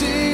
see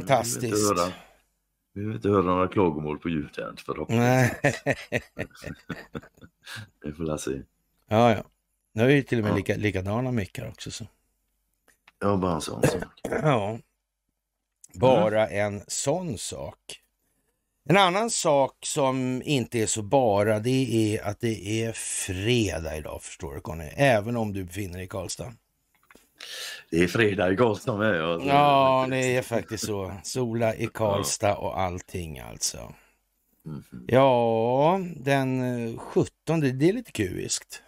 Fantastiskt. Vi vill inte höra, vi vill inte höra några klagomål på ljudet förhoppningsvis. Vi får la se. Ja, ja. Nu är det till och med Ja. lika, likadana mickar också. Så. Ja, bara en sån sak. Ja, bara en sån sak. En annan sak som inte är så bara, det är att det är fredag idag, förstår du Conny. Även om du befinner dig i Karlstad. Det är fredag i Karlstad med. Alltså. Ja, det är faktiskt så. Sola i Karlstad och allting alltså. Mhm. Ja, den eh, 17, det är lite kuiskt.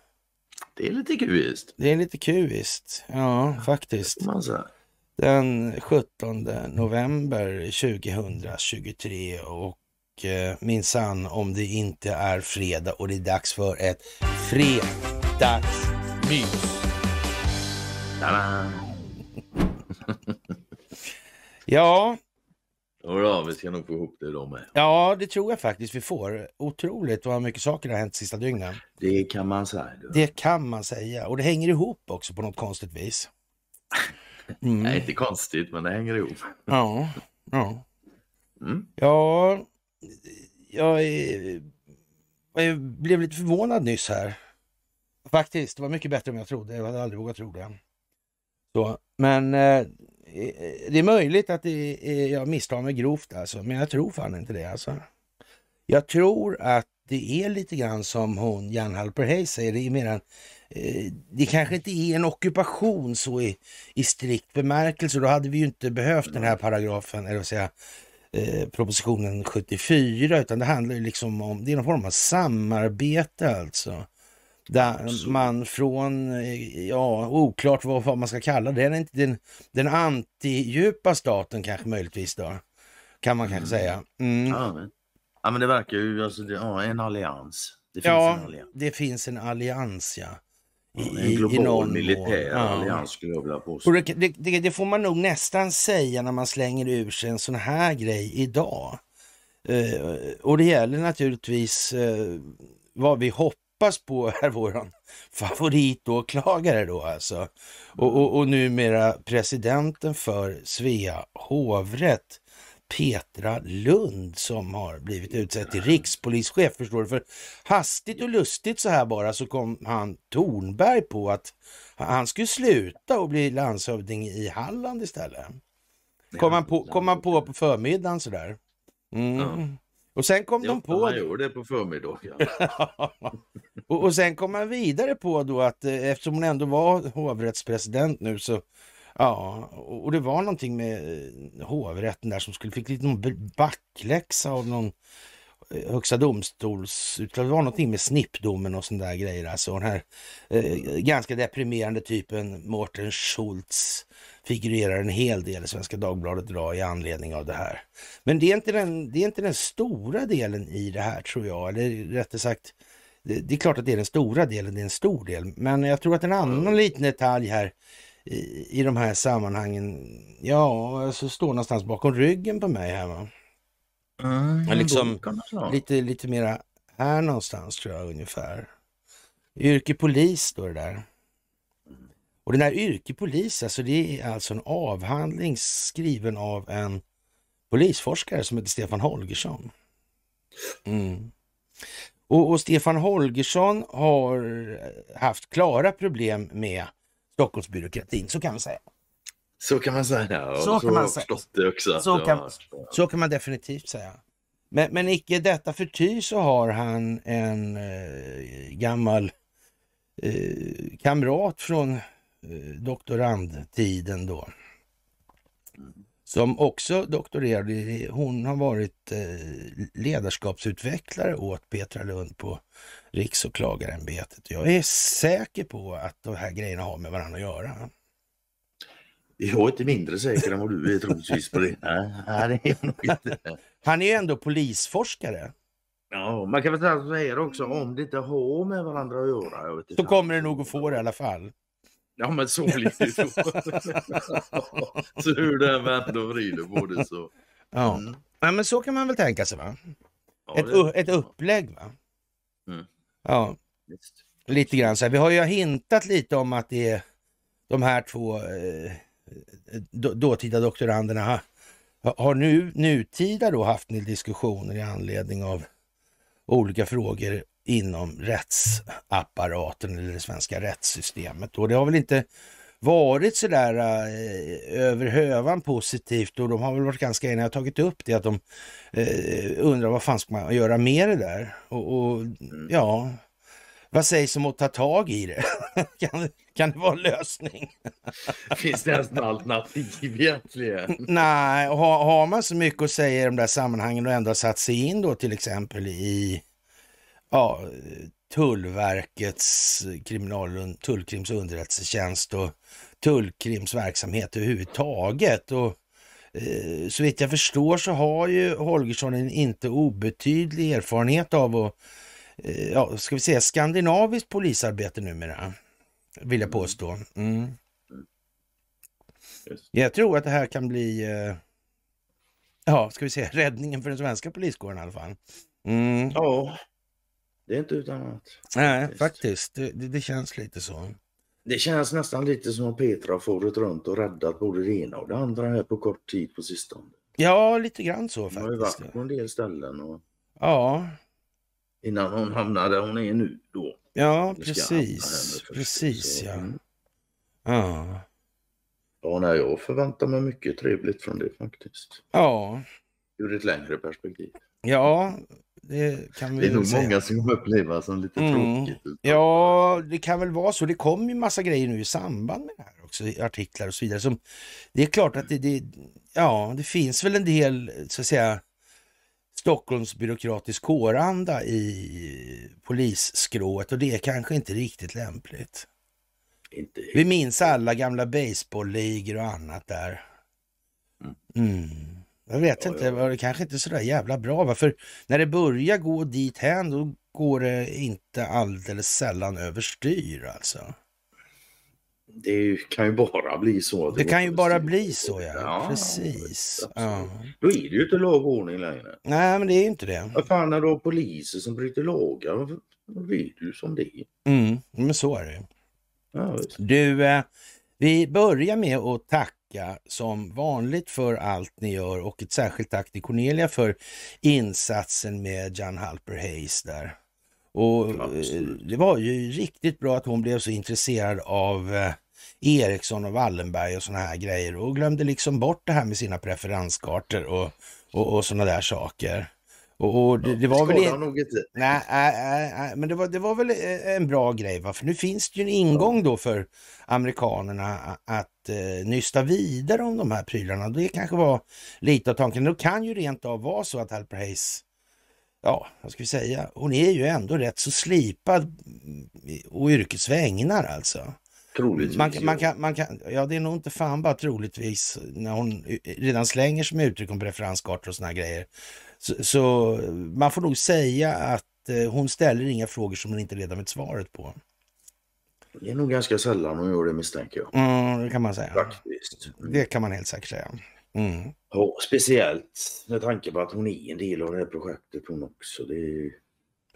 Det är lite kuiskt. Det är lite kuiskt, ja faktiskt. Den 17 november 2023 och eh, minsann om det inte är fredag och det är dags för ett fredagsmys. Tada! Ja, Jodå, vi ska nog få ihop det då med. ja, det tror jag faktiskt vi får. Otroligt vad mycket saker har hänt de sista dygnen. Det kan man säga. Du. Det kan man säga och det hänger ihop också på något konstigt vis. Mm. Nej, inte konstigt, men det hänger ihop. Ja, ja. Mm. Ja, jag, är- jag blev lite förvånad nyss här. Faktiskt, det var mycket bättre än jag trodde. Jag hade aldrig vågat tro det. Så, men eh, det är möjligt att det är, jag misstar mig grovt alltså, men jag tror fan inte det alltså. Jag tror att det är lite grann som hon Jan Halper säger, det är mer en, eh, det kanske inte är en ockupation så i, i strikt bemärkelse, då hade vi ju inte behövt den här paragrafen, eller vad säga, eh, propositionen 74, utan det handlar ju liksom om, det är någon form av samarbete alltså. Där man från, ja, oklart vad, vad man ska kalla det, den, den, den antidjupa staten kanske möjligtvis då, kan man kanske säga. Mm. Ja, men, ja, men det verkar ju, alltså, det, ja, en allians. Det finns Ja, en allians. det finns en allians ja. En i, i global någon militär. Ja. allians skulle jag vilja påstå. Det, det, det får man nog nästan säga när man slänger ur sig en sån här grej idag. Eh, och det gäller naturligtvis eh, vad vi hoppas på är våran favoritåklagare då alltså. Och, och, och numera presidenten för Svea hovrätt, Petra Lund som har blivit utsedd till rikspolischef förstår du. För hastigt och lustigt så här bara så kom han Tornberg på att han skulle sluta och bli landshövding i Halland istället. Kom han på, kom han på på förmiddagen sådär. Mm. Och sen kom Ja, de på man gör det på förmiddagen. och, och sen kom man vidare på då att eh, eftersom hon ändå var hovrättspresident nu så Ja, och det var någonting med eh, hovrätten där som skulle fick lite någon backläxa av någon eh, högsta domstols... Det var någonting med snippdomen och sån där grejer. Alltså den här eh, ganska deprimerande typen Mårten Schultz figurerar en hel del i Svenska Dagbladet idag i anledning av det här. Men det är inte den, det är inte den stora delen i det här tror jag. Eller rättare sagt, det, det är klart att det är den stora delen, det är en stor del. Men jag tror att en annan liten detalj här i, i de här sammanhangen, ja, alltså står någonstans bakom ryggen på mig här va. Mm, liksom. Lite, lite mera här någonstans tror jag ungefär. Yrke polis står det där. Och den här yrke polis, alltså det är alltså en avhandling skriven av en polisforskare som heter Stefan Holgersson. Mm. Och, och Stefan Holgersson har haft klara problem med Stockholmsbyråkratin, så kan man säga. Så kan man säga. Och Så kan har man säga. också. Så kan- Så kan man definitivt säga. Men, men icke detta förty så har han en eh, gammal eh, kamrat från eh, doktorandtiden då. Som också doktorerade. Hon har varit eh, ledarskapsutvecklare åt Petra Lund på Riksåklagarämbetet. Jag är säker på att de här grejerna har med varandra att göra. Jag är inte mindre säker än vad du är troligtvis på det. Nej, det är nog inte. Han är ju ändå polisforskare. Ja, man kan väl säga så här också, om det inte har med varandra att göra. Så kommer det nog att få det i alla fall. Ja, men så blir det så. så hur det än vänder och vrider på det så. Ja. Mm. ja, men så kan man väl tänka sig va? Ja, Ett, det- ett upplägg va? Mm. Ja, Visst. lite grann så här. Vi har ju hintat lite om att det är de här två eh, då- dåtida doktoranderna ha- har nu nutida då haft en diskussioner i anledning av olika frågor inom rättsapparaten eller det svenska rättssystemet. Och det har väl inte varit sådär eh, över hövan positivt och de har väl varit ganska eniga. Jag har tagit upp det att de eh, undrar vad fan ska man göra med det där? Och, och ja, vad sägs om att ta tag i det? kan, kan det vara en lösning? Finns det ens några alternativ egentligen? Nej, och har, har man så mycket att säga i de där sammanhangen och ändå satt sig in då till exempel i ja, Tullverkets kriminal, tullkrims underrättelsetjänst och tullkrims verksamhet överhuvudtaget. Och, eh, så vitt jag förstår så har ju Holgersson en inte obetydlig erfarenhet av att, eh, ja, ska vi säga skandinaviskt polisarbete numera, vill jag påstå. Mm. Jag tror att det här kan bli, eh, ja, ska vi säga räddningen för den svenska poliskåren i alla fall. Mm. Ja, det är inte utan att. Nej, faktiskt. faktiskt. Det, det, det känns lite så. Det känns nästan lite som att Petra har farit runt och räddat både det ena och det andra här på kort tid på sistone. Ja, lite grann så Hon har ju faktiskt. varit på en del ställen och Ja, innan hon hamnade där hon är nu då. ja precis. Precis, Så, ja. mm. Ja, Ja, nej, jag förväntar mig mycket trevligt från det faktiskt. ja, Ur ett längre perspektiv. ja det kan vi Det är nog säga. många som kommer uppleva som lite Mm. tråkigt. Ja, det kan väl vara så. Det kommer ju massa grejer nu i samband med det här också, artiklar och så vidare. Som, det är klart att det, det, ja, det finns väl en del, så att säga, Stockholms byråkratisk kåranda i polisskrået och det är kanske inte riktigt lämpligt. Inte Vi minns alla gamla baseballligor och annat där. Mm. Jag vet Ja, inte, ja. det kanske inte så där jävla bra. Va? För när det börjar gå dit hän då går det inte alldeles sällan överstyr alltså. det kan ju bara bli så. Det går kan ju bara styr. bli så, ja. Ja, Precis. Ja. Då är det ju inte lag och ordning längre. Nej, men det är ju inte det. Vad fan är det då poliser som bryter lagar? Då vet du som det är. Mm, men så är det ju. Ja. Du, eh, vi börjar med att tacka som vanligt för allt ni gör och ett särskilt tack till Cornelia för insatsen med Jan Halper Hayes där. Och eh, Absolut. det var ju riktigt bra att hon blev så intresserad av eh, Eriksson och Wallenberg och såna här grejer och glömde liksom bort det här med sina preferenskartor och, och, och såna där saker. Och, och det, det var väl... Nog inte. Nej, nej, nej, nej, men det var, det var väl eh, en bra grej, va? för nu finns det ju en ingång då för amerikanerna a- att eh, nysta vidare om de här prylarna. Det kanske var lite av tanken. Det kan ju rent av vara så att Halper Hayes, ja, vad ska vi säga, hon är ju ändå rätt så slipad och yrkesvägnar alltså. Troligtvis. Man, man, kan, man kan, ja, det är nog inte fan bara troligtvis när hon redan slänger sig med uttryck om preferenskartor och såna grejer. Så, så man får nog säga att eh, hon ställer inga frågor som hon inte redan vet svaret på. Det är nog ganska sällan hon gör det misstänker jag. Mm, det kan man säga. Faktiskt. Det kan man helt säkert säga. Mm. Ja, speciellt med tanke på att hon är en del av det här projektet hon också. Det är...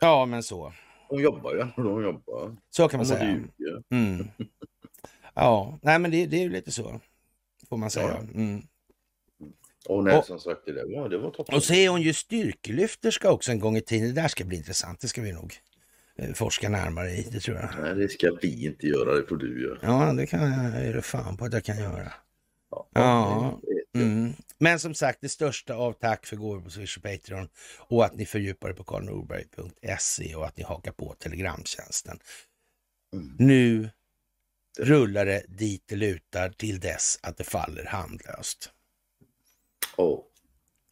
Ja, men så. Hon jobbar ju. Hon jobbar. Så kan man Hon säga. Mm. Ja, nej men det, det är ju lite så. Får man säga. Ja. Mm. Och nej, Och- som sagt, det, där var, det var toppen. Och så är hon ju styrkelyfterska också en gång i tiden. Det där ska bli intressant. Det ska vi nog forska närmare i. Det tror jag. Nej, det ska vi inte göra. Det får du göra. Ja, det kan jag det fan på att jag kan göra. Ja. Ja. Mm. Men som sagt, det största av tack för gåvor på Swish och Patreon och att ni fördjupar er på karlnorberg.se och att ni hakar på Telegramtjänsten. Mm. Nu rullar det dit det lutar till dess att det faller handlöst. Ja,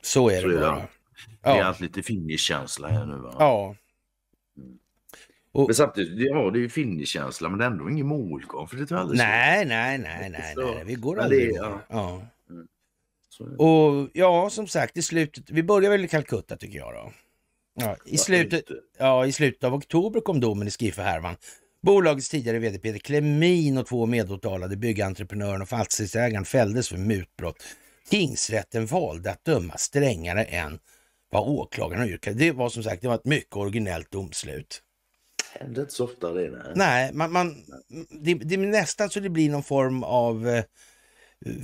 Så är det bara. det är Ja, allt lite finnish-känsla här nu va? ja. Men samtidigt, ja det är ju finnish-känsla men det är ändå ingen målgång för det tar Nej, nej, nej, nej, Så. nej. Vi går aldrig det- ja. Ja. så Och ja, som sagt, i slutet, vi börjar väl i Calcutta tycker jag då. Ja, i, slutet, ja, I slutet av oktober kom domen i Skifferhärvan. Bolagets tidigare vd Peter Klemin och två medåtalade byggentreprenören och fastighetsägaren fälldes för mutbrott. Tingsrätten valde att döma strängare än vad åklagarna yrkade. Det var som sagt det var ett mycket originellt domslut. Händer inte så ofta det. Nej. Nej, man, man, det, det är nästan så det blir någon form av eh,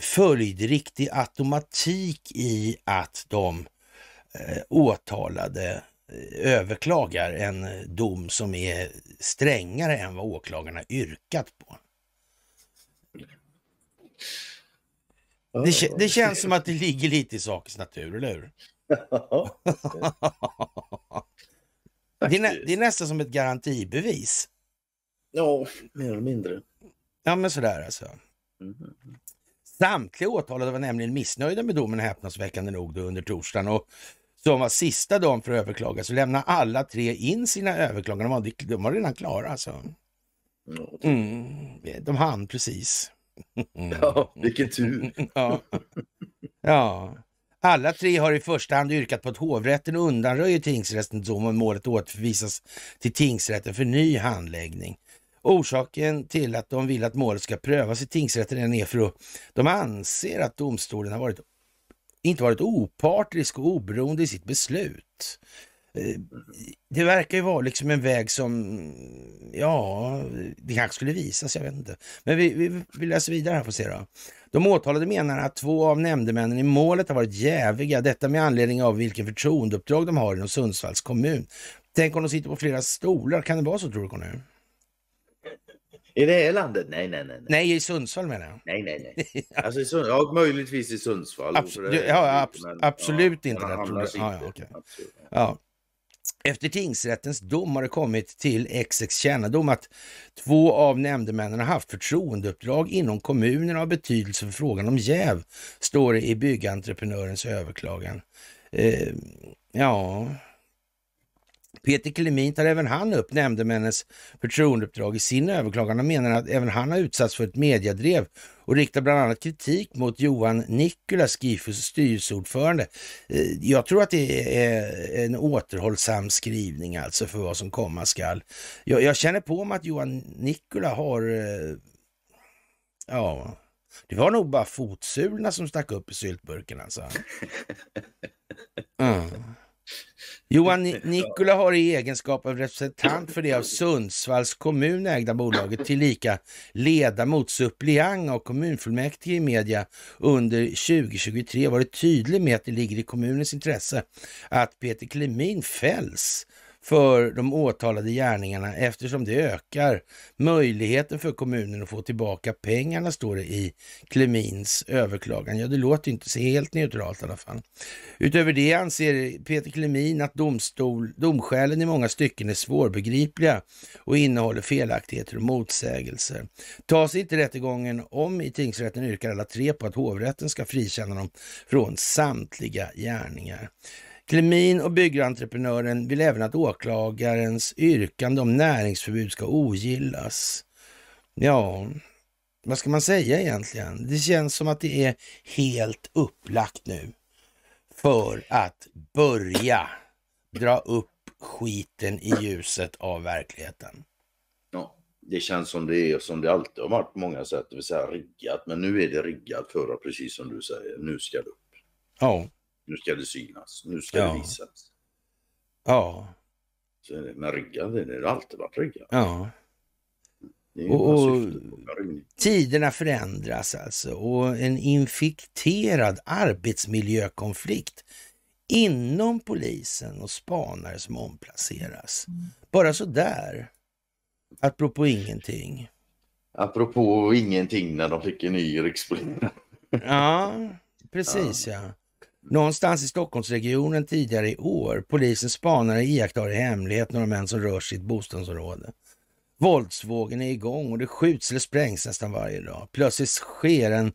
följdriktig automatik i att de eh, åtalade eh, överklagar en dom som är strängare än vad åklagarna yrkat på. Det, det känns som att det ligger lite i sakens natur, eller hur? Det är, nä, det är nästan som ett garantibevis. ja, mer eller mindre. Ja, men sådär alltså. Mhm. Samtliga åtalade var nämligen missnöjda med domen häpnadsväckande nog då under torsdagen och som var sista dagen för att överklaga så lämnade alla tre in sina överklaganden. De var, de var redan klara alltså. Mm, de hann precis. Mm. ja, vilken tur. Ja. ja. Alla tre har i första hand yrkat på att hovrätten undanröjer tingsrättens dom och målet återförvisas till tingsrätten för ny handläggning. Orsaken till att de vill att målet ska prövas i tingsrätten är för att de anser att domstolen har varit, inte varit opartisk och oberoende i sitt beslut. Eh, Det verkar ju vara liksom en väg som, ja, det kanske skulle visas, jag vet inte. Men vi, vi, vi läser vidare här att se då. De åtalade menar att två av nämndemännen i målet har varit jäviga, detta med anledning av vilken förtroendeuppdrag de har inom Sundsvalls kommun. Tänk om de sitter på flera stolar, kan det vara så tror du Conny? I det här landet? Nej, nej, nej. Nej, i Sundsvall menar jag. nej, nej. nej. Alltså, i Sund... ja, möjligtvis i Sundsvall. Abs- ja, abs- men- absolut du. inte. Ja, ja, okej. Absolut. Ja. Efter tingsrättens dom har det kommit till XX kännedom att två av nämndemännen har haft förtroendeuppdrag inom kommunen av betydelse för frågan om jäv, står det i byggentreprenörens överklagan. Eh, ja, Peter Klemin tar även han upp nämndemännens förtroendeuppdrag i sin överklagan och menar att även han har utsatts för ett mediadrev och riktar bland annat kritik mot Johan Nikolas, Gifus styrelseordförande. Eh, Jag tror att det är en återhållsam skrivning alltså för vad som komma skall. Jag, jag känner på mig att Johan Nikola har eh, Ja, det var nog bara fotsulorna som stack upp i syltburken alltså. Mm. Johan Nikola har i egenskap av representant för det av Sundsvalls kommun ägda bolaget tillika ledamot suppleant av kommunfullmäktige i media under 2023 varit tydlig med att det ligger i kommunens intresse att Peter Klemin fälls för de åtalade gärningarna eftersom det ökar möjligheten för kommunen att få tillbaka pengarna, står det i Klemins överklagan. Ja, det låter inte så helt neutralt i alla fall. Utöver det anser Peter Klemin att domstol, domskälen i många stycken är svårbegripliga och innehåller felaktigheter och motsägelser. Tas inte rättegången om i tingsrätten yrkar alla tre på att hovrätten ska frikänna dem från samtliga gärningar. Klemin och byggentreprenören vill även att åklagarens yrkande om näringsförbud ska ogillas. Ja, vad ska man säga egentligen? Det känns som att det är helt upplagt nu för att börja dra upp skiten i ljuset av verkligheten. Ja, det känns som det är som det alltid har varit på många sätt, det vill säga riggat. Men nu är det riggat för att, precis som du säger, nu ska det upp. Ja. Nu ska det synas. Nu ska Ja. det visas. Ja, Så är det, men riggat, det har alltid varit riggat. ja. Det är ju Och- bara och-. Tiderna förändras alltså och en infekterad arbetsmiljökonflikt inom polisen och spanare som omplaceras. Bara så där. Apropå ingenting. Apropå ingenting när de fick en ny rikspolis. Ja, precis ja. Någonstans i Stockholmsregionen tidigare i år. Polisens spanare iakttar i hemlighet några män som rör sig i ett bostadsområde. Våldsvågen är igång och det skjuts eller sprängs nästan varje dag. Plötsligt sker en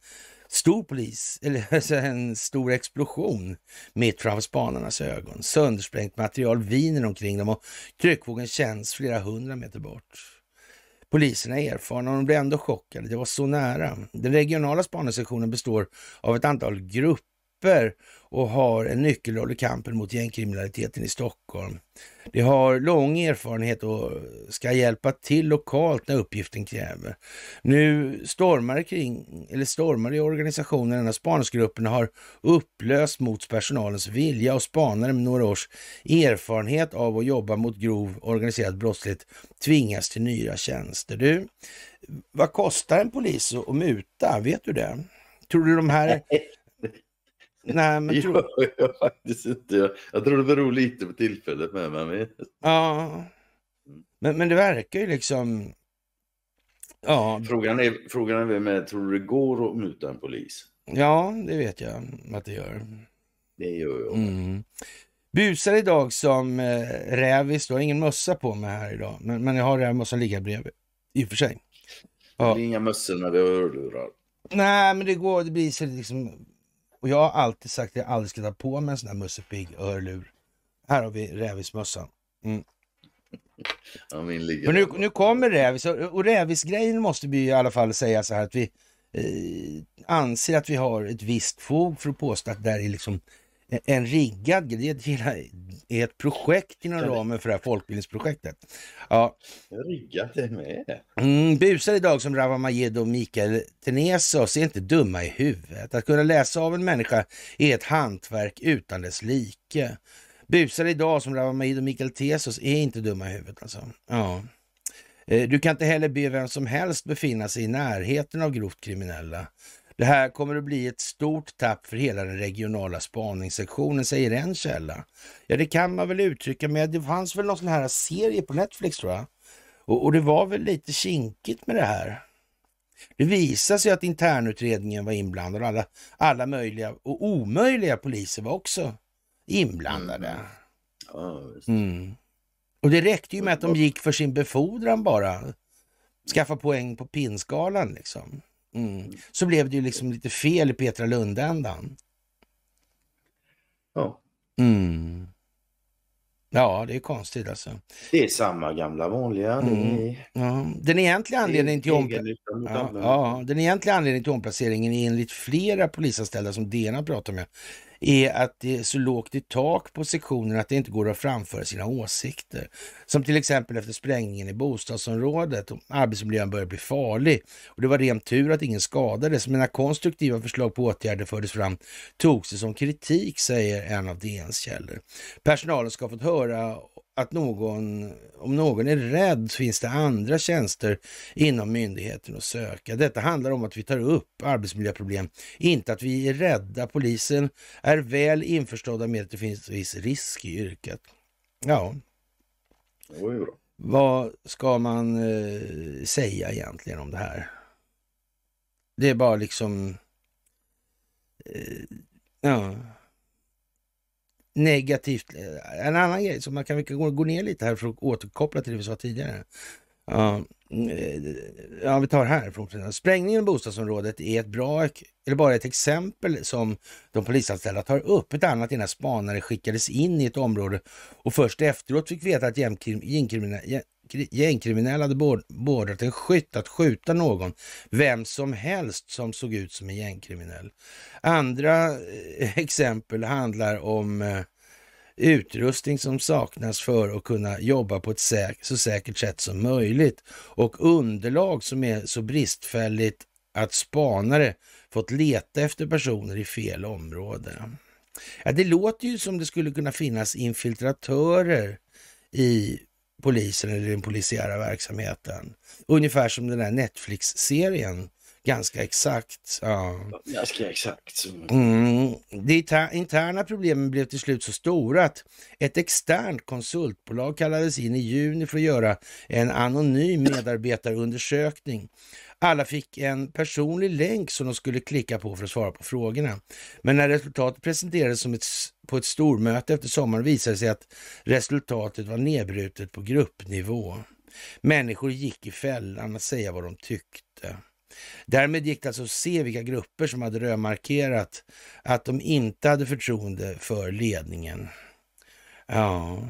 stor polis, eller alltså en stor explosion mitt framför spanarnas ögon. Söndersprängt material viner omkring dem och tryckvågen känns flera hundra meter bort. Poliserna är erfarna och de blir ändå chockade. Det var så nära. Den regionala spaningssektionen består av ett antal grupper och har en nyckelroll i kampen mot gängkriminaliteten i Stockholm. De har lång erfarenhet och ska hjälpa till lokalt när uppgiften kräver. Nu stormar det kring, eller stormar i organisationen när spaningsgrupperna har upplöst mot personalens vilja och spanare med några års erfarenhet av att jobba mot grov organiserad brottslighet tvingas till nya tjänster. Du, vad kostar en polis att muta? Vet du det? Tror du de här... Nej, men tror... Jag, jag faktiskt inte. Jag, jag tror det beror lite på tillfället med mig. Ja. Men, men det verkar ju liksom... Ja, Frågan är, frågan är vem är, tror du det går att muta en polis? ja, det vet jag att det gör. Det gör jag. Mm. Busar idag som eh, rävis. Du har ingen mössa på mig här idag, men, men jag har rävmössan ligga bredvid. I och för sig. Det Ja. blir inga mössor när vi har hörlurar. Nej, men det går. Det blir så liksom... Och jag har alltid sagt att jag aldrig ska ta på mig en sån här Musse Pigg-hörlur. Här har vi rävismössan. Ja, min ligger För nu, där. nu kommer rävis och, och rävisgrejen måste vi i alla fall säga så här att vi eh, anser att vi har ett visst fog för att påstå att det här är liksom en- riggad grej. Det är ett, projekt inom ramen för det här folkbildningsprojektet. Ja, riggat det med. Mm, busar idag som Rawa Majed och Mikael Tenesos är inte dumma i huvudet. Att kunna läsa av en människa är ett hantverk utan dess like. Busar idag som Rawa Majed och Mikael Tesos är inte dumma i huvudet alltså. Ja. Eh, Du kan inte heller be vem som helst befinna sig i närheten av grovt kriminella. Det här kommer att bli ett stort tapp för hela den regionala spaningssektionen, säger en källa. Ja, det kan man väl uttrycka med. Det fanns väl någon sån här serie på Netflix tror jag. Och, och det var väl lite kinkigt med det här. Det visade sig att internutredningen var inblandad och alla, alla möjliga och omöjliga poliser var också inblandade. Visst. Mm. Och det räckte ju med att de gick för sin befordran bara. Skaffa poäng på pinskalan liksom. Mm. Så blev det ju liksom lite fel i Petra Lundändan. ja. Mm. Ja, det är konstigt alltså. Det är samma gamla vanliga. Mm. är, Ja. Den egentliga anledningen till omplaceringen egennytta mot Ja, allmännytta. ja, den egentliga anledningen till omplaceringen är enligt flera polisanställda som DN har pratat med är att det är så lågt i tak på sektionen att det inte går att framföra sina åsikter. Som till exempel efter sprängningen i bostadsområdet. och Arbetsmiljön börjar bli farlig och det var rent tur att ingen skadades. Men när konstruktiva förslag på åtgärder fördes fram togs det som kritik, säger en av DNs källor. Personalen ska ha fått höra att någon, om någon är rädd finns det andra tjänster inom myndigheten att söka. Detta handlar om att vi tar upp arbetsmiljöproblem, inte att vi är rädda. Polisen är väl införstådda med att det finns viss risk i yrket. Ja, Oj vad ska man eh, säga egentligen om det här? Det är bara liksom... Eh, ja. Negativt. Eh, en annan grej som man kan, gå gå ner lite här för att återkoppla till det vi sa tidigare. Ja, eh, ja vi tar här. från- Sprängningen i bostadsområdet är ett bra, eller bara ett exempel som de polisanställda tar upp. Ett annat är när spanare skickades in i ett område och först efteråt fick veta att gängkriminella, gängkriminell hade beordrat en skytt att skjuta någon, vem som helst som såg ut som en gängkriminell. Andra eh, exempel handlar om eh, utrustning som saknas för att kunna jobba på ett säk så säkert sätt som möjligt och underlag som är så bristfälligt att spanare fått leta efter personer i fel område. Ja, det låter ju som det skulle kunna finnas infiltratörer i polisen eller den polisiära verksamheten. Ungefär som den där Netflix-serien. Ganska exakt. Ja. Ganska exakt. Mm. De interna problemen blev till slut så stora att ett externt konsultbolag kallades in i juni för att göra en anonym medarbetarundersökning. Alla fick en personlig länk som de skulle klicka på för att svara på frågorna. Men när resultatet presenterades som ett, på ett stormöte efter sommaren visade det sig att resultatet var nedbrutet på gruppnivå. Människor gick i fällan att säga vad de tyckte. Därmed gick det alltså att se vilka grupper som hade rödmarkerat att de inte hade förtroende för ledningen. Ja,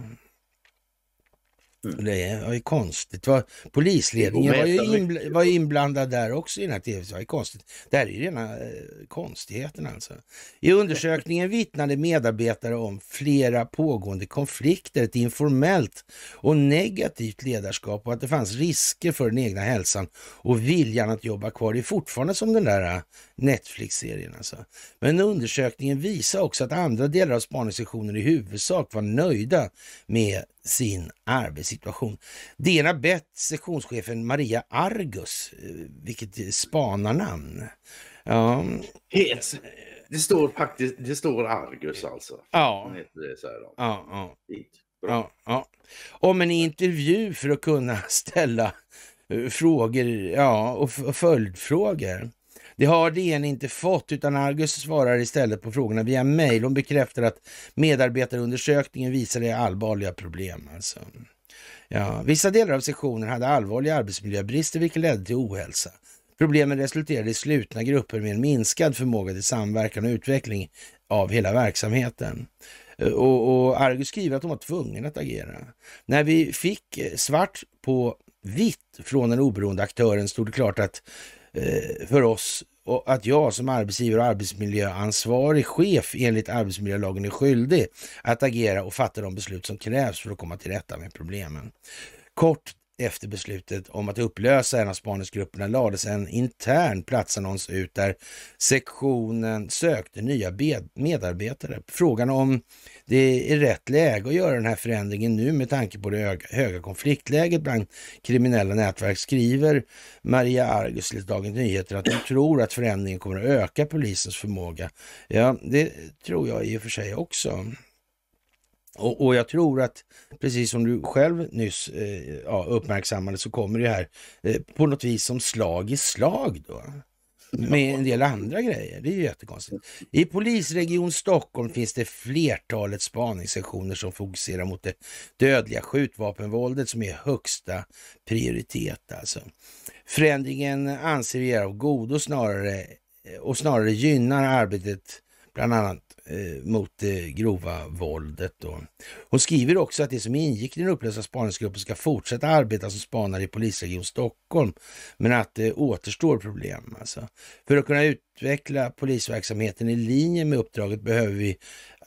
Mm. det var ju konstigt. Var, polisledningen var ju, inbl- var inblandad där också i den här tv Det var ju konstigt. Det här är ju rena eh, konstigheten alltså. I undersökningen vittnade medarbetare om flera pågående konflikter, ett informellt och negativt ledarskap och att det fanns risker för den egna hälsan och viljan att jobba kvar. Det är fortfarande som den där eh, Netflix-serien alltså. Men undersökningen visar också att andra delar av spaningssektionen i huvudsak var nöjda med sin arbetssituation. Det ena bett sektionschefen Maria Argus, eh, vilket spanarnamn. Ja, Het. Det står faktiskt, det står Argus alltså. ja, det, säger de. ja, ja. Ja, ja. Om en intervju för att kunna ställa eh, frågor ja, och f- följdfrågor. Det har DN inte fått, utan Argus svarar istället på frågorna via mejl. Hon bekräftar att medarbetarundersökningen visade allvarliga problem. Alltså. Ja, vissa delar av sektionen hade allvarliga arbetsmiljöbrister, vilket ledde till ohälsa. Problemen resulterade i slutna grupper med en minskad förmåga till samverkan och utveckling av hela verksamheten. Och, och Argus skriver att de var tvungna att agera. När vi fick svart på vitt från den oberoende aktören stod det klart att Eh, för oss och att jag som arbetsgivare och arbetsmiljöansvarig chef enligt arbetsmiljölagen är skyldig att agera och fatta de beslut som krävs för att komma till rätta med problemen. Kort efter beslutet om att upplösa en av spaningsgrupperna lades en intern platsannons ut där sektionen sökte nya medarbetare. Frågan om det är rätt läge att göra den här förändringen nu med tanke på det höga, konfliktläget bland kriminella nätverk skriver Maria Argus till Dagens Nyheter att hon tror att förändringen kommer att öka polisens förmåga. Ja, det tror jag i och för sig också. Och, och jag tror att, precis som du själv nyss eh, ja, uppmärksammade, så kommer det här eh, på något vis som slag i slag då. Med en del andra grejer. Det är ju jättekonstigt. I polisregion Stockholm finns det flertalet spaningssektioner som fokuserar mot det dödliga skjutvapenvåldet som är högsta prioritet. Alltså. Förändringen anser vi är av godo snarare och snarare gynnar arbetet bland annat mot det grova våldet. Då. Hon skriver också att det som ingick i den upplösta spaningsgruppen ska fortsätta arbeta som spanare i polisregion Stockholm, men att det återstår problem. Alltså. För att kunna utveckla polisverksamheten i linje med uppdraget behöver vi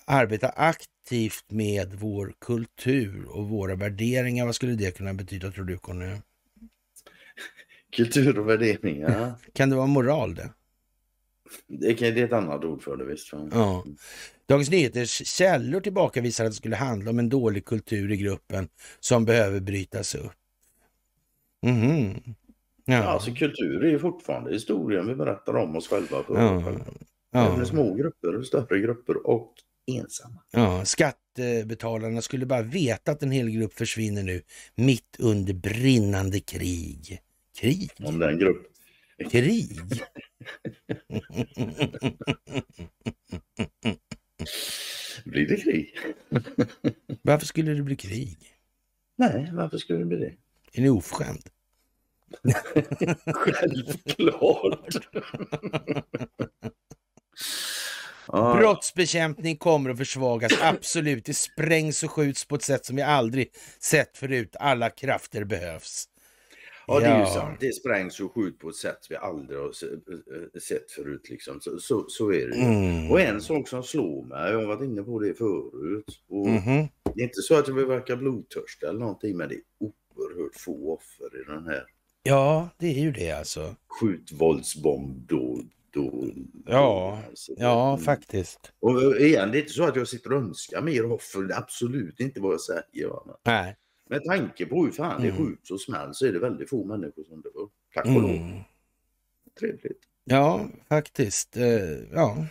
arbeta aktivt med vår kultur och våra värderingar. Vad skulle det kunna betyda tror du Conny? Kultur och värderingar. Kan det vara moral det? Det, är ett annat ord för det visst. Ja. Dagens Nyheters källor tillbakavisar att det skulle handla om en dålig kultur i gruppen som behöver brytas upp. Mhm. Ja. Ja. Alltså kultur är ju fortfarande historien vi berättar om oss själva. För Ja. oss själva. Ja. Även små grupper, större grupper och ensamma. Ja, skattebetalarna skulle bara veta att en hel grupp försvinner nu mitt under brinnande krig. Krig? Om den grupp. Krig? Blir det krig? Varför skulle det bli krig? Nej, varför skulle det bli det? Är ni oförskämd? Självklart. Brottsbekämpning kommer att försvagas, absolut. Det sprängs och skjuts på ett sätt som vi aldrig sett förut. Alla krafter behövs. Ja, det är ju sant. Det sprängs och skjuts på ett sätt vi aldrig har eh, sett förut. Liksom. Så, så, så är det ju. Mm. Och en sak som slår mig, jag har varit inne på det förut. Och Mhm. Det är inte så att jag vill verka blodtörst eller någonting, men det är oerhört få offer i den här Ja, det är ju det alltså. skjutvåldsbomb då. då Ja, alltså. Ja, Mm. faktiskt. Och igen, det är inte så att jag sitter och önskar mer offer. Det är absolut inte vad jag säger. Va? Nej. Med tanke på hur fan det Mm. skjuts och smäll så är det väldigt få människor som dör. Tack och lov. Mm. Trevligt. Ja, faktiskt. Eh, ja.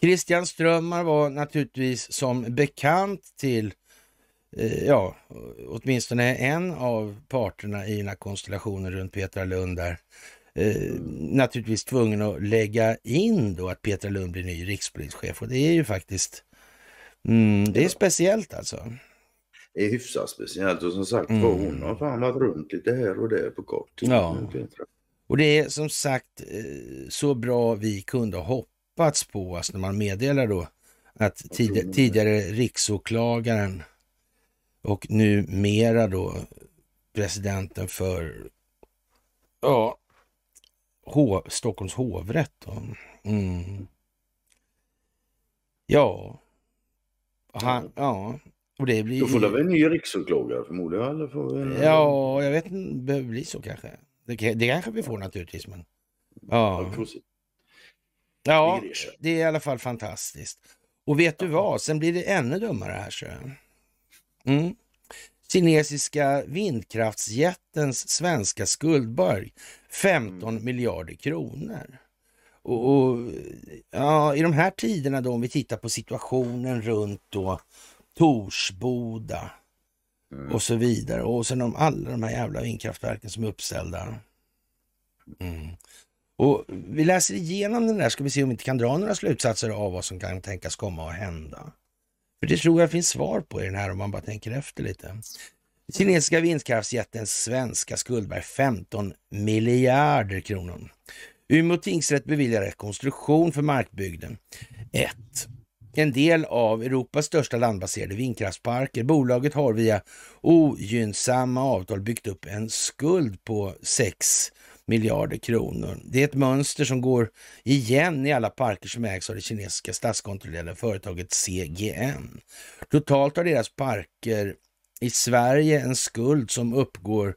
Christian Strömmar var naturligtvis som bekant till eh, ja, åtminstone en av parterna i den här konstellationen runt Petra Lund där. Eh, naturligtvis tvungen att lägga in då att Petra Lund blir ny rikspolischef och det är ju faktiskt mm, det är speciellt alltså. Är hyfsat speciellt och som sagt Mm. var hon har fan varit runt lite här och där på kort tid. Ja. Och det är som sagt eh, så bra vi kunde ha hoppats på, alltså när man meddelar då att tid, tidigare riksåklagaren och numera då presidenten för ja, H, Stockholms hovrätt. Då. Mm. Ja. Han, ja, och det blir Då får det väl en ny riksåklagare förmodligen? Eller får vi... Ja, jag vet inte, det behöver bli så kanske. Det, det kanske vi får naturligtvis, men Ja, ja. Det är i alla fall fantastiskt. Och vet du vad, sen blir det ännu dummare här så. Mm. Kinesiska vindkraftsjättens svenska skuldberg 15 miljarder kronor. Och, och ja, i de här tiderna då, om vi tittar på situationen runt då Torsboda Mm. och så vidare. Och sen om alla de här jävla vindkraftverken som är uppställda. Mm. Och vi läser igenom den där, ska vi se om vi inte kan dra några slutsatser av vad som kan tänkas komma att hända. För det tror jag finns svar på i den här om man bara tänker efter lite. Kinesiska vindkraftsjättens svenska skuldberg 15 miljarder kronor. Umeå tingsrätt beviljar rekonstruktion för markbygden. 1. En del av Europas största landbaserade vindkraftsparker. Bolaget har via ogynnsamma avtal byggt upp en skuld på 6 miljarder kronor. Det är ett mönster som går igen i alla parker som ägs av det kinesiska statskontrollerade företaget CGN. Totalt har deras parker i Sverige en skuld som uppgår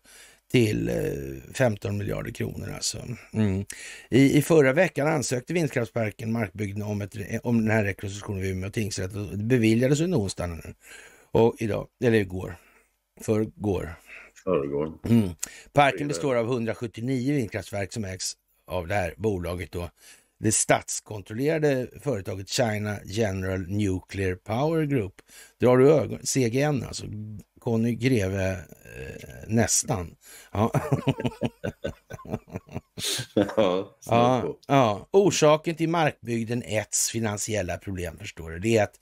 till eh, 15 miljarder kronor alltså. Mm. I, I förra veckan ansökte vindkraftsparken Markbygden om, ett, om den här rekonstruktionen vid Umeå tingsrätt och det beviljades under onsdagen. Och idag, eller igår, förrgår. Föregår. Mm. Parken består av 179 vindkraftverk som ägs av det här bolaget då. Det statskontrollerade företaget China General Nuclear Power Group. Drar du ögon? CGN alltså. Conny Greve eh, nästan. Ja. ja, Ja, ja. Orsaken till Markbygden 1s finansiella problem förstår du, det är att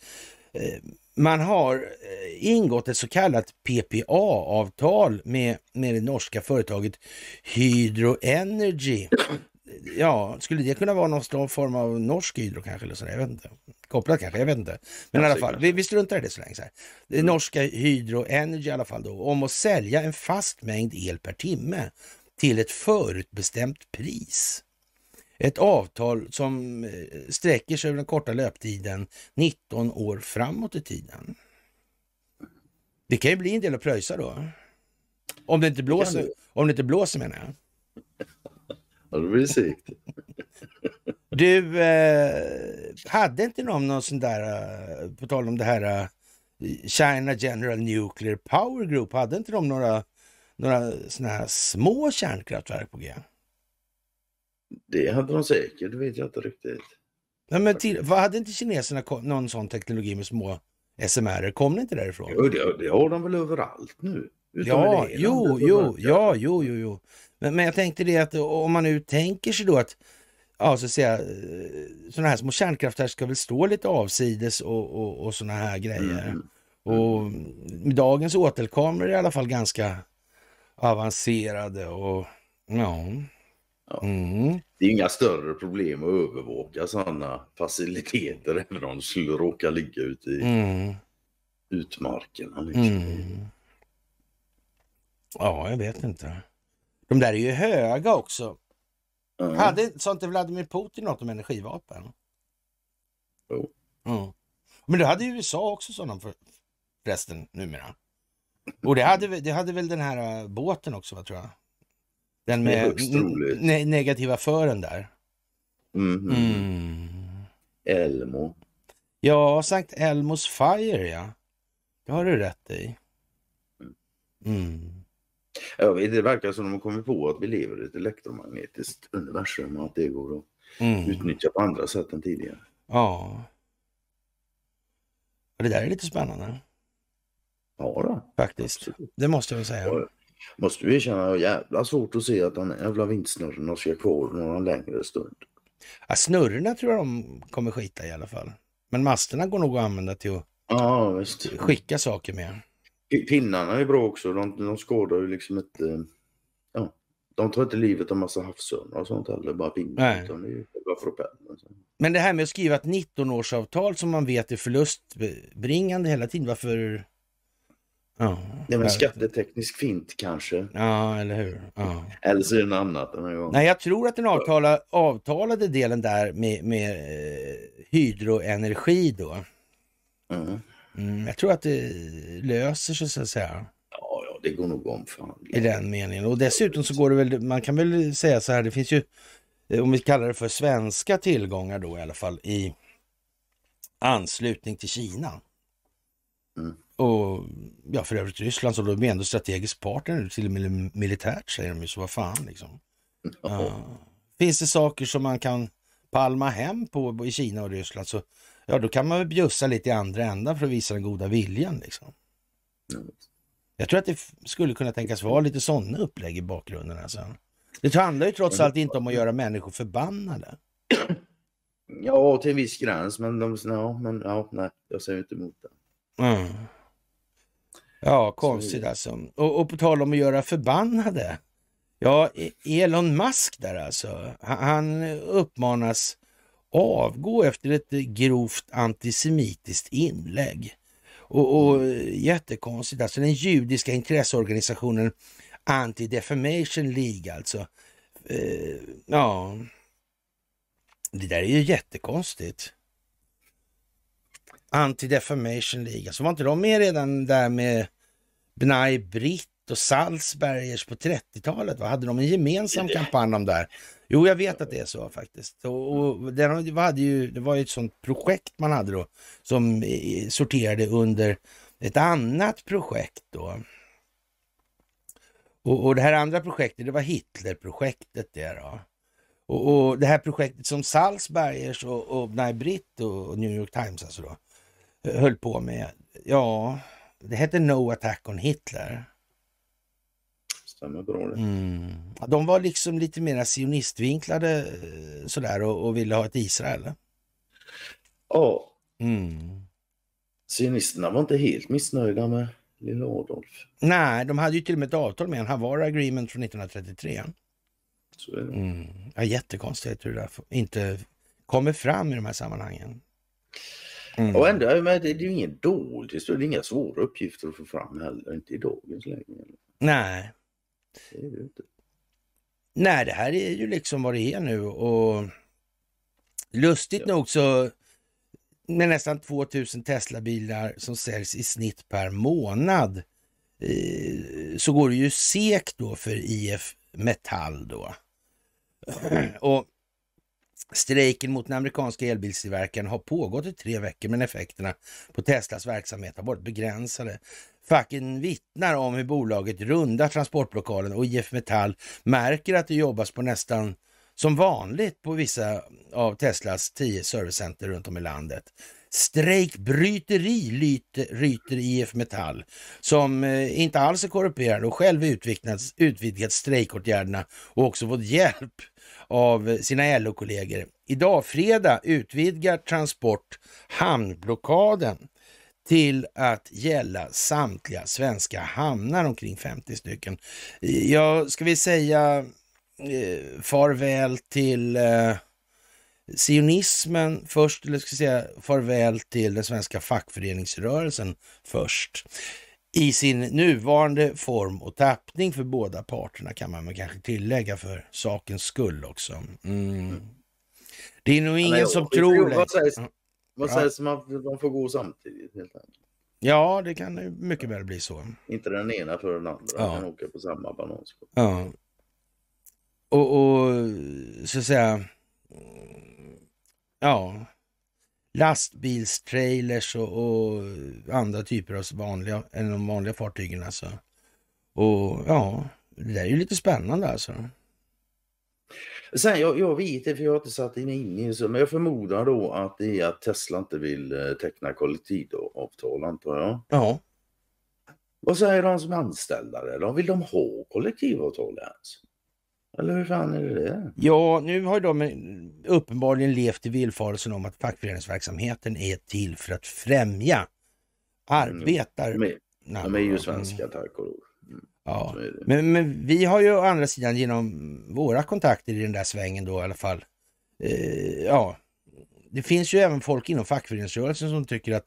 eh, man har eh, ingått ett så kallat PPA-avtal med, med det norska företaget Hydro Energy ja, skulle det kunna vara någon form av norsk hydro kanske? Eller så jag vet inte. Kopplat kanske, jag vet inte. Men i alla fall, vi, vi struntar i det så länge. Så här. Det är norska Hydro Energy i alla fall då, om att sälja en fast mängd el per timme till ett förutbestämt pris. Ett avtal som eh, sträcker sig över den korta löptiden 19 år framåt i tiden. Det kan ju bli en del att pröjsa då. Om det inte blåser, om det inte blåser menar jag. Ja, det blir sikt. Du, eh, hade inte någon någon sån där, eh, på tal om det här eh, China General Nuclear Power Group, hade inte de några, några såna här små kärnkraftverk på G? Det hade de säkert, det vet jag inte riktigt. Nej, men till, vad hade inte kineserna någon sån teknologi med små SMR? Kom det inte därifrån? Jo, det, det har de väl överallt nu? Utom Ja, jo, jo, ja, jo, jo, jo. Men, men jag tänkte det att om man nu tänker sig då att ja, så att säga, eh, sådana här små kärnkraftverk ska väl stå lite avsides och, och, och sådana här grejer. Mm. Och med dagens åtelkameror är i alla fall ganska avancerade och. Ja. Mm. Det är inga större problem att övervaka sådana faciliteter även om de skulle råka ligga ute i Mm. utmarkerna. Liksom. Mm. Ja, jag vet inte. De där är ju höga också. Ja. Hade, sa inte Vladimir Putin något om energivapen? Jo. Mm. Men det hade ju USA också sådana för, förresten numera. Och det hade, det hade väl den här äh, båten också, vad tror jag? Den med ne negativa fören där. Mhm. Mm. Elmo. Ja, Sankt Elmos Fire ja. Det har du rätt i. Mm. Jag vet, det verkar som de har kommit på att vi lever i ett elektromagnetiskt universum och att det går att Mm. utnyttja på andra sätt än tidigare. Ja. Det där är lite spännande Ja, då. faktiskt. Det måste jag väl säga. Ja. Måste vi har jävla svårt att se att den jävla vindsnurrorna ska kvar några längre stund. Ja, snurrorna tror jag de kommer skita i alla fall. Men masterna går nog att använda till att Ja, skicka saker med. Pinnarna är bra också. De, de skadar ju liksom inte... Ja, de tar inte livet av massa havsörnar och sånt heller, bara pinnar. Nej. Utan det är ju själva propellern. Men det här med att skriva ett 19-årsavtal som man vet är förlustbringande hela tiden, varför? Ja, Det är väl en jag vet inte. skatteteknisk fint kanske. Ja, eller hur? Ja. Eller så är det något annat den här gången. Nej, jag tror att den avtala, avtalade delen där med, med eh, hydroenergi då, Mm. Mm, jag tror att det löser sig så att säga. Ja, ja, det går nog om fan. i den meningen. Och dessutom så går det väl, man kan väl säga så här, det finns ju, eh, om vi kallar det för svenska tillgångar då i alla fall, i anslutning till Kina. Mm. Och ja, för övrigt Ryssland, så då är de ändå strategisk partner till och med militärt säger de ju, så vad fan liksom. Ja. Finns det saker som man kan palma hem på i Kina och Ryssland så ja, då kan man väl bjussa lite i andra änden för att visa den goda viljan liksom. Mm. Jag tror att det skulle kunna tänkas vara lite sådana upplägg i bakgrunden. Alltså. Det handlar ju trots allt inte om att göra människor förbannade. Ja, till en viss gräns, men de, ja, men ja, nej, jag säger inte emot det. Mm. Ja, konstigt alltså. Och, och på tal om att göra förbannade. Ja, E- Elon Musk där alltså. Han, han uppmanas avgå efter ett grovt antisemitiskt inlägg. Och, och jättekonstigt, alltså den judiska intresseorganisationen Anti-Defamation League alltså. Eh, ja, det där är ju jättekonstigt. Anti-Defamation League, alltså var inte de med redan där med B'nai Britt och Salzbergers på 30-talet? Va? Hade de en gemensam kampanj om där? Jo, jag vet att det är så faktiskt. Och, och det, hade ju, det var ju ett sånt projekt man hade då som eh, sorterade under ett annat projekt då. Och, och det här andra projektet, det var Hitlerprojektet det då. Och, och det här projektet som Salzbergers och, och Britt och New York Times alltså då, höll på med, ja, det hette No Attack on Hitler. Stämmer bra det. Mm. De var liksom lite mer sionistvinklade eh, sådär och, och ville ha ett Israel. Ja, Mm. sionisterna var inte helt missnöjda med lilla Adolf. Nej, de hade ju till och med ett avtal med en Havara Agreement från 1933. Så är det. Mm. Ja, jättekonstigt hur det där inte kommer fram i de här sammanhangen. Mm. Och ändå, men det, det är ju ingen dålig historia. Det är inga svåra uppgifter att få fram heller. Inte i dagens läge. Nej. Det är det inte. Nej, det här är ju liksom vad det är nu och lustigt Ja. nog så med nästan 2000 Tesla-bilar som säljs i snitt per månad eh, så går det ju sekt då för IF Metall då. Och strejken mot den amerikanska elbilstillverkaren har pågått i tre veckor men effekterna på Teslas verksamhet har varit begränsade. Facken vittnar om hur bolaget rundar transportblockaden och IF Metall märker att det jobbas på nästan som vanligt på vissa av Teslas tio servicecenter runt om i landet. Strejkbryteri lyter, ryter IF Metall som eh, inte alls är korrumperad och själv utvidgat, utvidgat strejkåtgärderna och också fått hjälp av sina LO-kollegor. Idag fredag utvidgar Transport hamnblockaden till att gälla samtliga svenska hamnar, omkring 50 stycken. Jag ska vi säga eh, farväl till eh, sionismen först, eller ska jag säga farväl till den svenska fackföreningsrörelsen först. I sin nuvarande form och tappning för båda parterna kan man kanske tillägga för sakens skull också. Mm. Det är nog ingen Nej, som vi tror. Vad Ja. sägs om att de får gå samtidigt? Helt enkelt. Ja, det kan mycket väl bli så. Inte den ena för den andra. Ja. Kan åka på samma bananskal. Ja. Och, och så att säga, ja, lastbilstrailers och, och andra typer av vanliga, än de vanliga fartygen alltså. Och ja, det där är ju lite spännande alltså. Sen, jag, jag vet inte för jag har inte satt in i det, men jag förmodar då att det är att Tesla inte vill eh, teckna kollektivavtal antar jag. Ja, Vad säger de som är anställda där? Vill de ha kollektivavtal ens? Eller hur fan är det det? ja nu har de uppenbarligen levt i villfarelsen om att fackföreningsverksamheten är till för att främja arbetar... Nej, de är ju mm, svenska tack och lov. Ja. Men, men vi har ju å andra sidan genom våra kontakter i den där svängen då i alla fall. Eh, ja, det finns ju även folk inom fackföreningsrörelsen som tycker att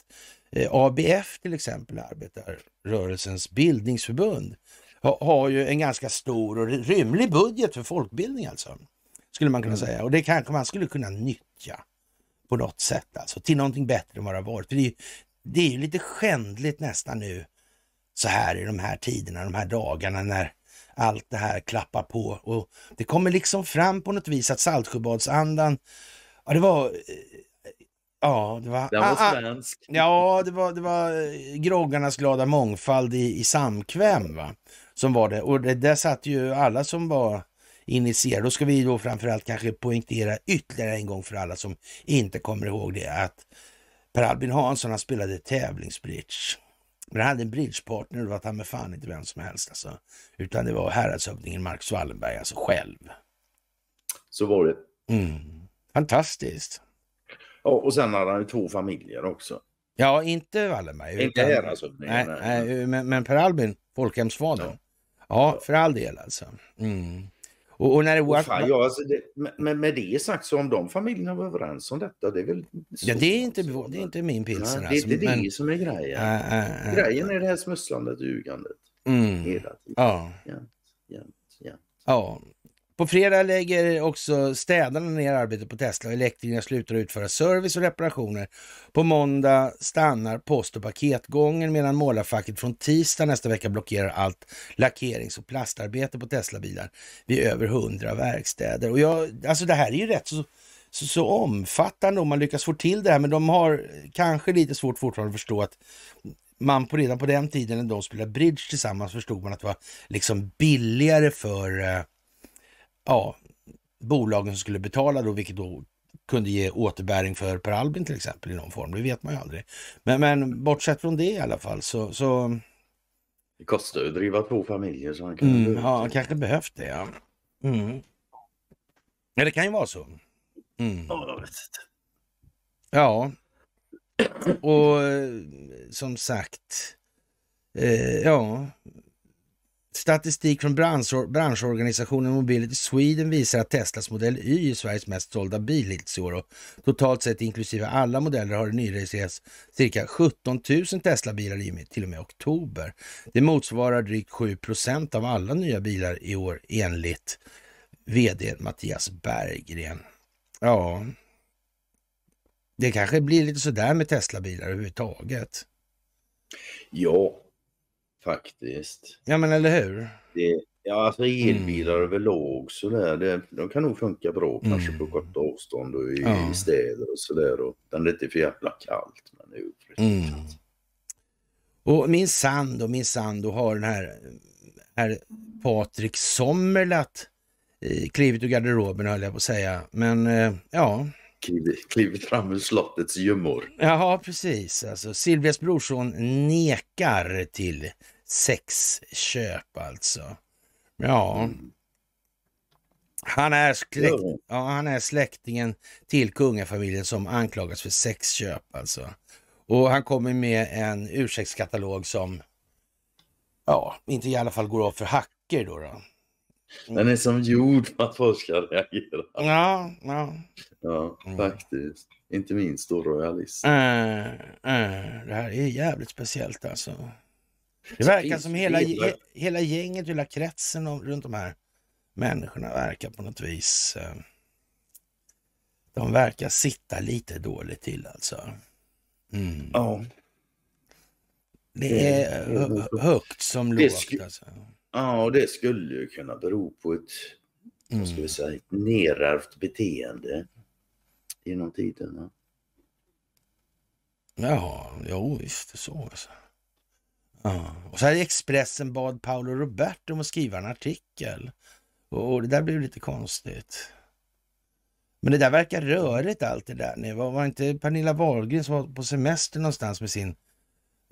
eh, ABF till exempel, Arbetarrörelsens bildningsförbund, ha, har ju en ganska stor och rymlig budget för folkbildning alltså. Skulle man kunna Mm. säga. Och det kanske man skulle kunna nyttja på något sätt alltså. Till någonting bättre än vad det har varit. För det är ju lite skändligt nästan nu så här i de här tiderna, de här dagarna när allt det här klappar på. Och det kommer liksom fram på något vis att Saltsjöbadsandan, ja det var, eh, ja det var, Den var ah, ah, svensk. ja det var, det var eh, groggarnas glada mångfald i, i samkväm va, som var det. Och det, där satt ju alla som var initierade. Då ska vi då framförallt kanske poängtera ytterligare en gång för alla som inte kommer ihåg det att Per Albin Hansson han spelade tävlingsbridge. Men han hade en bridgepartner och det var ta med fan inte vem som helst alltså. Utan det var häradshövdingen Marcus Wallenberg alltså själv. Så var det. Mm. Fantastiskt. Ja, och sen hade han ju två familjer också. Ja, inte Wallenberg. Inte utan- häradshövdingen, Nej, nej. nej, men, men Per Albin, folkhemsfadern. Ja. för all del alltså. Mm. Och, och när det var... fan, ja, alltså det, med, med det sagt så om de familjerna var överens om detta, det är väl ja, det är inte, alltså. det är inte min pilsner alltså. det är inte men- det som är grejen. Äh, äh, äh. Grejen är det här smusslandet och ljugandet. Mm. Hela tiden. Ja. Jämt, jämt, jämt. Ja. På fredag lägger också städarna ner arbetet på Tesla och elektrikerna slutar utföra service och reparationer. På måndag stannar post och paketgången medan målarfacket från tisdag nästa vecka blockerar allt lackerings och plastarbete på Teslabilar vid över hundra verkstäder. Och jag, alltså det här är ju rätt så, så, så omfattande om man lyckas få till det här, men de har kanske lite svårt fortfarande att förstå att man på redan på den tiden när de spelade bridge tillsammans förstod man att det var liksom billigare för eh, ja, bolagen som skulle betala då, vilket då kunde ge återbäring för Per Albin till exempel i någon form. Det vet man ju aldrig. Men, men bortsett från det i alla fall så, så Det kostar ju att driva två familjer så han kan mm, ja, han kanske behövt det. Ja. Mm. ja, det kan ju vara så. Mm. Ja, och eh, som sagt, eh, ja, Statistik från branschor branschorganisationen Mobility Sweden visar att Teslas modell Y är Sveriges mest sålda bil hittills i år och totalt sett inklusive alla modeller har det nyregistrerats cirka 17 000 Tesla-bilar i till och med oktober. Det motsvarar drygt 7 procent av alla nya bilar i år enligt vd Mattias Berggren. Ja, det kanske blir lite sådär med Tesla-bilar överhuvudtaget. Ja, faktiskt. Ja, men eller hur? Det, ja, alltså elbilar mm. överlag sådär, det, de kan nog funka bra kanske mm. på korta avstånd och i, ja. i städer och sådär. Och den är inte för jävla kallt. Men det är mm. Och min sand och min sand och har den här, här Patrik Sommerlath eh, klivit ur garderoben höll jag på att säga. Men eh, ja, klivit, klivit fram ur slottets gömmor. Jaha, precis. Alltså, Silvias brorson nekar till sexköp alltså. Ja. Mm. Han är, släkt, ja, han är släktingen till kungafamiljen som anklagas för sexköp alltså. Och han kommer med en ursäktskatalog som ja, inte i alla fall går av för hacker då. då. Den är som gjord för att folk ska reagera. Ja, ja. Ja, mm. faktiskt. Inte minst då royalist. Äh, äh, det här är jävligt speciellt alltså. Det verkar som hela, he, hela gänget, hela kretsen om, runt de här människorna verkar på något vis... Eh, de verkar sitta lite dåligt till alltså. Mm. Ja. Det är högt som lågt alltså. Ja, och det skulle ju kunna bero på ett, mm. vad ska vi mm. säga, ett nerärvt beteende genom tiderna. Ja, jo visst, så alltså. Ja. Och så här Expressen bad Paolo Roberto om att skriva en artikel. Och det där blev lite konstigt. Men det där verkar rörigt allt det där nu. Var, var inte Pernilla Wahlgren som var på semester någonstans med sin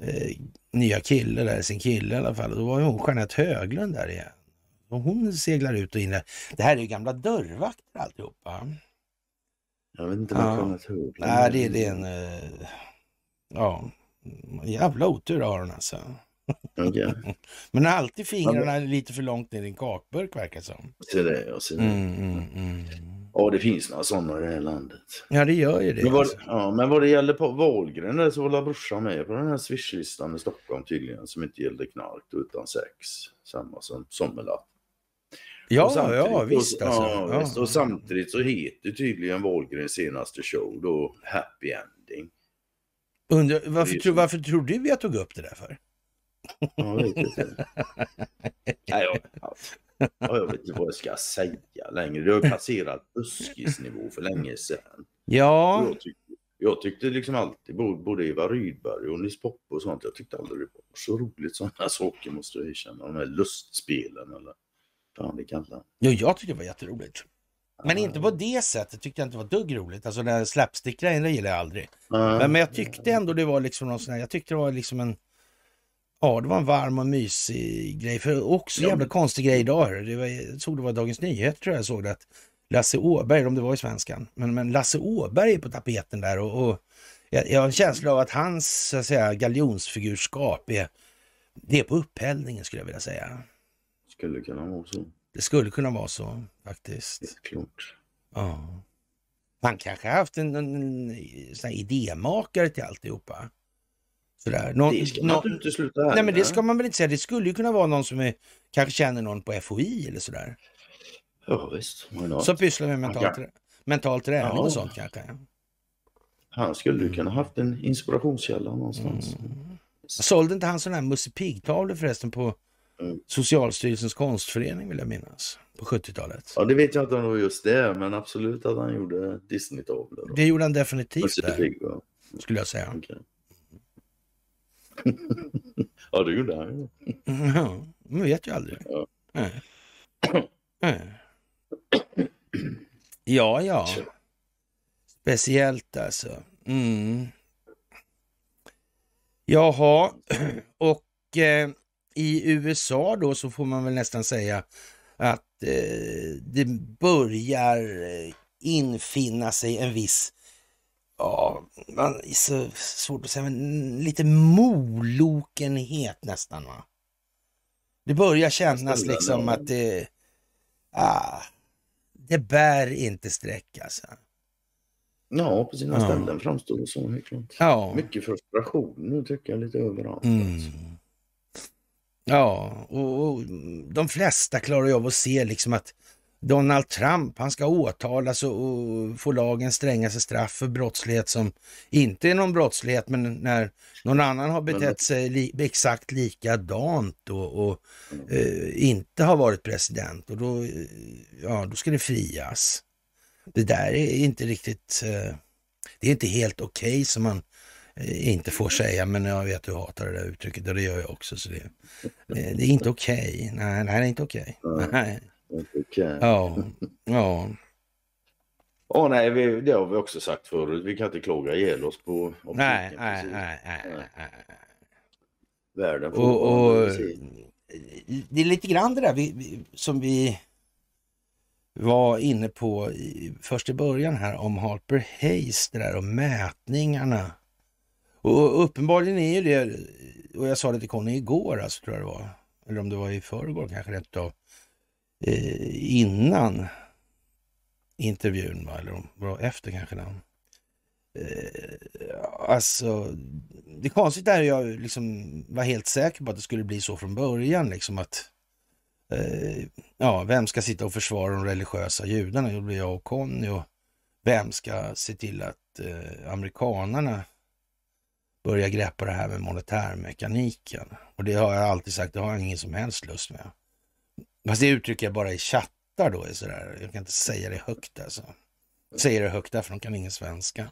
eh, nya kille, där, sin kille i alla fall. Och då var ju hon Jeanette Höglund där igen. Och hon seglar ut och in. Det här är ju gamla dörrvakter alltihopa. Jag vet inte vad ja. Jeanette Höglund Nej, det, det är en... Eh, ja, jävla otur har hon alltså. Okay. Men alltid fingrarna lite för långt ner i en kakburk verkar som. Se det, jag ser det. Mm, mm, mm. Ja, det finns några sådana i det här landet. Ja, det gör ju det. Men vad, alltså. ja, men vad det gäller på Wahlgren så var brorsan med på den här swishlistan i Stockholm tydligen som inte gällde knark utan sex. Samma som Sommerlath. Ja, ja visst alltså. Ja, ja. Visst, och samtidigt så heter tydligen Wahlgrens senaste show då Happy Ending. Undra, varför, tro, varför tror du vi tog upp det där för? Jag vet inte. Nej, jag, jag vet inte vad jag ska säga längre. Det har passerat buskisnivå för länge sedan. Ja. Jag tyckte, jag tyckte liksom alltid, både Eva Rydberg och Nils Poppe och sånt, jag tyckte aldrig det var så roligt sådana saker måste jag erkänna. De här lustspelen eller fan det kallar. Jo, jag tyckte det var jätteroligt. Men inte på det sättet tyckte jag inte var dugg roligt. Alltså den här slapstick-grejen, det gillar jag aldrig. Men, men jag tyckte ändå det var liksom någon sån här, jag tyckte det var liksom en Ja, det var en varm och mysig grej. För också en jävla konstig grej idag. Det var, jag såg det var Dagens Nyheter tror jag, såg det. Att Lasse Åberg, om det var i Svenskan, men, men Lasse Åberg är på tapeten där och, och jag, jag har en känsla av att hans så att säga, galjonsfigurskap är, det är på upphällningen skulle jag vilja säga. Skulle kunna vara så. Det skulle kunna vara så faktiskt. Det är klart. Ja. Han kanske har haft en, en, en, en idémakare till alltihopa. Sådär. Någon, det ska man inte sluta Nej, men det ska man väl inte säga. Det skulle ju kunna vara någon som är, kanske känner någon på FOI eller sådär. Ja, visst. Som pysslar med mental, trä mental träning ja. och sånt kanske. Han skulle ju kunna haft en inspirationskälla någonstans. Mm. Sålde inte han sådana här Musse Pigg-tavlor förresten på mm. Socialstyrelsens konstförening vill jag minnas? På 70-talet. Ja, det vet jag inte om det var just det, men absolut att han gjorde Disney-tavlor. Det gjorde han definitivt där, skulle jag säga. Okay. ja, det gjorde han ju. Ja, man vet ju aldrig. Ja. Ja, ja. Speciellt alltså. Mm. Jaha, och eh, i USA då så får man väl nästan säga att eh, det börjar eh, infinna sig en viss ja, man, så svårt att säga, men lite molokenhet nästan va. Det börjar kännas liksom att det... Ah, det bär inte streck alltså. Ja, på sina ja. ställen framstår det så helt klart. Ja. Mycket frustration nu tycker jag lite överallt. Mm. Ja, och, och, de flesta klarar ju av att se liksom att Donald Trump, han ska åtalas och, och få lagens strängaste straff för brottslighet som inte är någon brottslighet, men när någon annan har betett sig li, exakt likadant och, och eh, inte har varit president, och då, ja, då ska det frias. Det där är inte riktigt, eh, det är inte helt okej okay, som man eh, inte får säga, men jag vet att du hatar det där uttrycket och det gör jag också. Så det, eh, det är inte okej. Okay. Nej, det är inte okej. Okay. Okay. Ja, ja. Åh nej, vi, det har vi också sagt förut. Vi kan inte klaga ihjäl oss på. Nej, nej, nej, nej, nej. Världen får och, och, Det är lite grann det där vi, vi, som vi var inne på i, först i början här om Harper Hayes, det där och mätningarna. Och uppenbarligen är ju det, och jag sa det till Conny igår, alltså, tror jag det var, eller om det var i förrgår kanske rätt av, eh, innan intervjun, va? eller om var efter kanske. Den. Eh, alltså, det konstiga är att jag liksom var helt säker på att det skulle bli så från början, liksom att eh, ja, vem ska sitta och försvara de religiösa judarna? Jo Det blir jag och Conny. Och vem ska se till att eh, amerikanarna börjar greppa det här med monetärmekaniken? Och det har jag alltid sagt, det har jag ingen som helst lust med. Fast det uttrycker jag bara i chattar då. Sådär. Jag kan inte säga det högt alltså. Säger det högt därför de kan ingen svenska.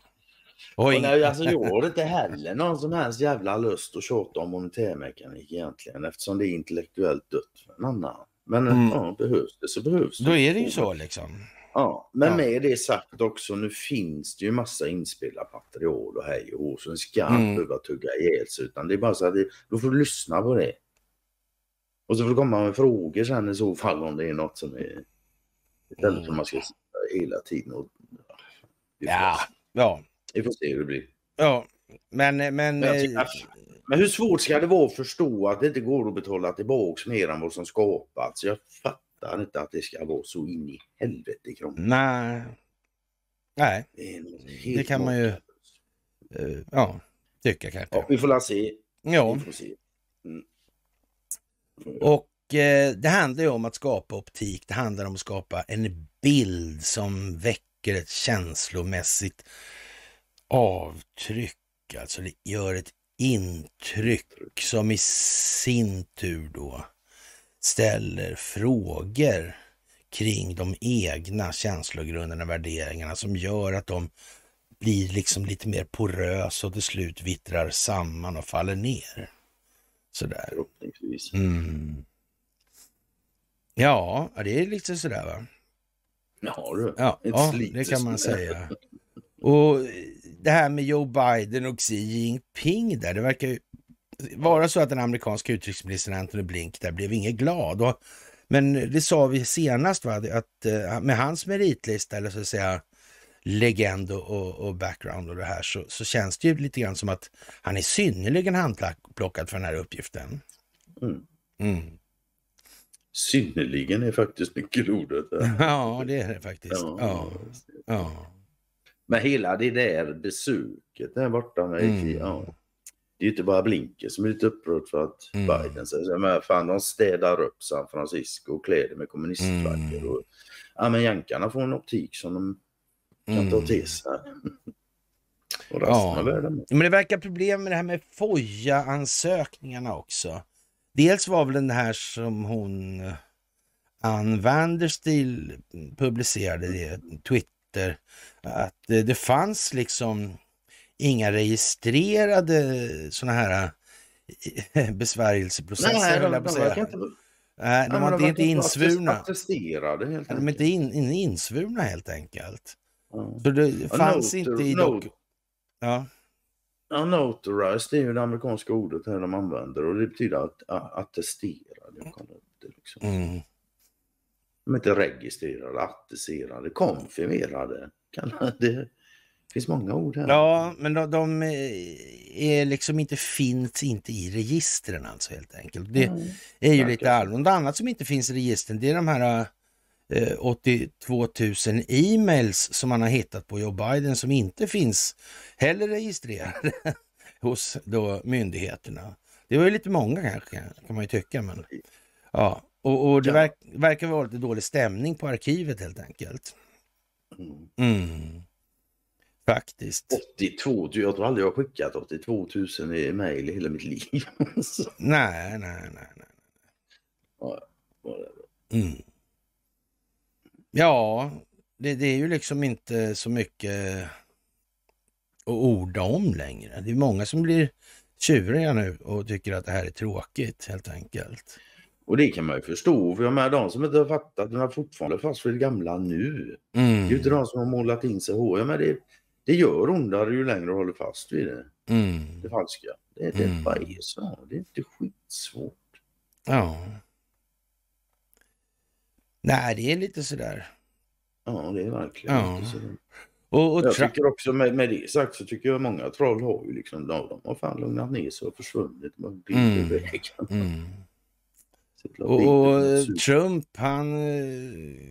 Och nej, alltså, jag har inte heller någon som helst jävla lust att tjata om monetärmekanik egentligen eftersom det är intellektuellt dött för en annan. Men mm. ja, behövs det så behövs det. Då är det ju så liksom. Ja, men ja. med det sagt också, nu finns det ju massa inspelat material och hej och så en ska mm. behöva tugga ihjäl sig utan det är bara så att det, då får du lyssna på det. Och så får du komma med frågor sen i så fall om det är något som är... Istället för att man ska sitta hela tiden och... Ja, ja. Vi får se hur det blir. Ja, men... Men, men, eh, men hur svårt ska det vara att förstå att det inte går att betala tillbaks mer än vad som skapats? Jag fattar inte att det ska vara så in i helvete krångligt. Nej. Nej, det, det kan man ju... Uh, ja, tycka kanske. Ja, vi får la se. Ja. Vi får se. Mm. Och eh, det handlar ju om att skapa optik. Det handlar om att skapa en bild som väcker ett känslomässigt avtryck. Alltså det gör ett intryck som i sin tur då ställer frågor kring de egna känslogrunderna, värderingarna som gör att de blir liksom lite mer porösa och till slut vittrar samman och faller ner. Sådär. Förhoppningsvis. Mm. Ja, det är lite sådär va? Ja, du. ja, ja det kan man säga. Och det här med Joe Biden och Xi Jinping där, det verkar ju vara så att den amerikanska utrikesministern Anthony Blink där blev inget glad. Och, men det sa vi senast, va? att eh, med hans meritlista, eller så att säga legend och, och, background och det här, så, så känns det ju lite grann som att han är synnerligen handplockad för den här uppgiften. Mm. Mm. Synnerligen är faktiskt nyckelordet. Ja, det är det faktiskt. Ja. ja. ja. Men hela det där besöket där borta med mm. ja. Det är ju inte bara Blinker som är lite upprörd för att mm. Biden säger men fan de städar upp San Francisco och kläder med kommunistflaggor. Mm. ja men jänkarna får en optik som de kan mm. ta till sig. och ja. Men det verkar problem med det här med FOIA-ansökningarna också. Dels var väl den här som hon Ann Vanderstil publicerade i Twitter, att det fanns liksom inga registrerade sådana här eh, besvärjelseprocesser. Nej, de, de, de, inte, Nej, de var inte, insvurna. Attesterade helt De är inte in, in, insvurna helt enkelt. Mm. Så det fanns noter, inte i dock... Ja. Det är ju det amerikanska ordet här de använder och det betyder att attesterade. Liksom. Mm. De är inte registrerade, attesterade, konfirmerade. det. Det finns många ord här. Ja, men de, de är liksom inte, finns inte i registren alltså helt enkelt. Det Mm. är ju Verkar lite allvarligt. Något annat som inte finns i registren, det är de här eh, 82 000 e-mails som man har hittat på Joe Biden som inte finns heller registrerade hos då myndigheterna. Det var ju lite många kanske, kan man ju tycka. Men, ja. Och, och det Ja. verk, verkar vara lite dålig stämning på arkivet helt enkelt. Mm. Mm. Faktiskt. 82, jag tror aldrig jag har skickat 82 000 i mejl i hela mitt liv. Nej, nej, nej. nej. ja. Mm. Ja, det, det är ju liksom inte så mycket att orda om längre. Det är många som blir tjuriga nu och tycker att det här är tråkigt helt enkelt. Och det kan man ju förstå, för jag menar de som inte har fattat, de är fortfarande fast vid det gamla nu. Det är ju inte Mm. de som har målat in sig hår. Jag menar, det, det gör ondare ju längre du håller fast vid det, Mm. det falska. Det, det Mm. bara är så. Det är inte skitsvårt. Ja. Nej, det är lite sådär. Ja, det är verkligen Ja. inte så. Och, och Jag tycker också med, med det sagt så tycker jag många troll har ju liksom, de, de har fan lugnat ner sig och försvunnit Mm. mm. vägen. mm. Och Och, eh. Trump, han, eh,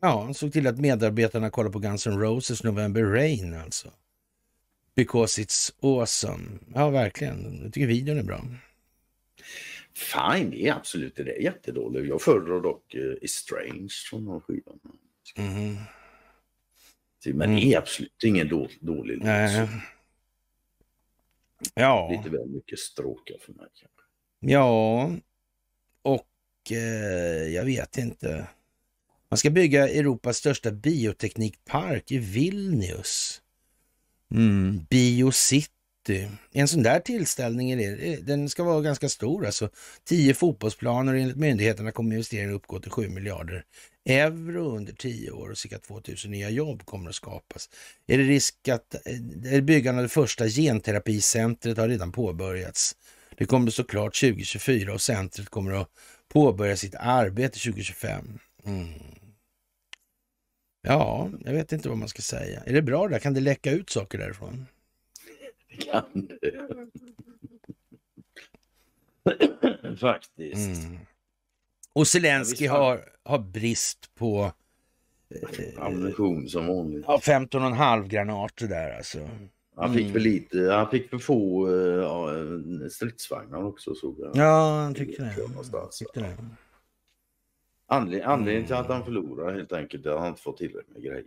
ja, han såg till att medarbetarna kollade på Guns N' Roses November Rain alltså. Because it's awesome. Ja, verkligen. Jag tycker videon är bra. Fine, det är absolut det. är jättedåligt. Jag föredrar dock uh, Estranged från de skivan. Mhm. Men det är absolut ingen då, dålig låt. Nej. Ja, Lite väl mycket stråkar för mig. kanske. ja. Och eh, jag vet inte. Man ska bygga Europas största bioteknikpark i Vilnius. Mm, Biocity. En sån där tillställning, är det, eh, den ska vara ganska stor. Alltså, tio fotbollsplaner och enligt myndigheterna kommer investeringen uppgå till 7 miljarder euro under tio år och cirka 2000 nya jobb kommer att skapas. Är det risk att eh, är byggandet av det första genterapicentret har redan påbörjats? Det kommer såklart 2024 och centret kommer att påbörja sitt arbete 2025. Mm. Ja, jag vet inte vad man ska säga. Är det bra där? Kan det läcka ut saker därifrån? Det kan det. Faktiskt. Mm. Och Zelensky Ja, har, har brist på Ammunition som vanligt. ja, 15,5 granater där alltså. Han fick Mm. för lite, han fick för få eh, ja, stridsvagnar också såg jag. Ja, han tyckte det. Tyckte det. Anled, anledningen till att Mm. han förlorar helt enkelt är att han inte får tillräckligt med grejer.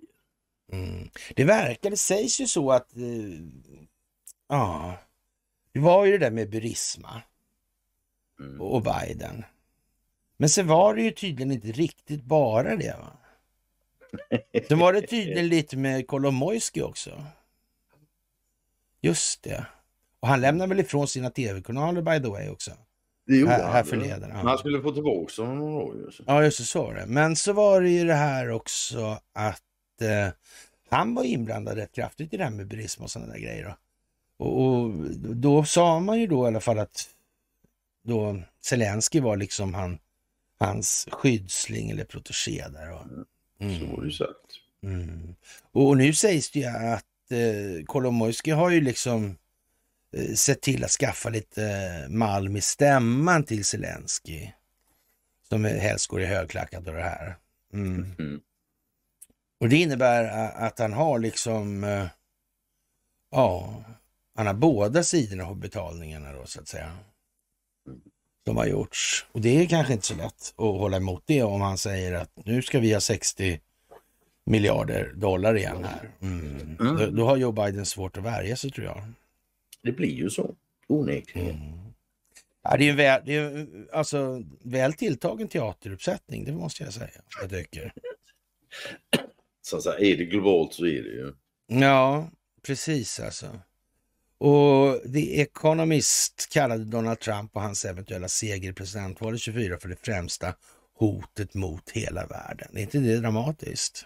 Mm. Det verkar, det sägs ju så att, eh, ja, det var ju det där med Burisma Mm. och Biden. Men sen var det ju tydligen inte riktigt bara det va? Sen var det tydligen lite med Kolomoisky också. Just det. Och han lämnar väl ifrån sina tv-kanaler by the way också. Det gjorde Här- här förleden, ja. Han skulle få tillbaka honom några år. Ja, just det, så var det. Men så var det ju det här också att eh, han var inblandad rätt kraftigt i det här med burism och sådana där grejer. Då. Och, och då sa man ju då i alla fall att då Zelensky var liksom han, hans skyddsling eller protegé där. Och, Så var det ju sagt. Mm. Och, och nu sägs det ju att eh, Kolomoisky har ju liksom eh, sett till att skaffa lite eh, malm i stämman till Zelensky. Som helst går i högklackat och det här. Mm. Mm. Och det innebär att han har liksom, eh, ja, han har båda sidorna av betalningarna då så att säga. Som har gjorts. Och det är kanske inte så lätt att hålla emot det om han säger att nu ska vi ha 60 miljarder dollar igen här. Mm. Mm. Då, då har Joe Biden svårt att värja sig tror jag. Det blir ju så. Onekligen. Mm. Ja, det är en väl, det är alltså, väl tilltagen teateruppsättning, det måste jag säga. Jag tycker. Så säga, är det globalt så är det ju. Ja, precis alltså. Och The Economist kallade Donald Trump och hans eventuella seger i presidentvalet 24 för det främsta hotet mot hela världen. Är inte det dramatiskt?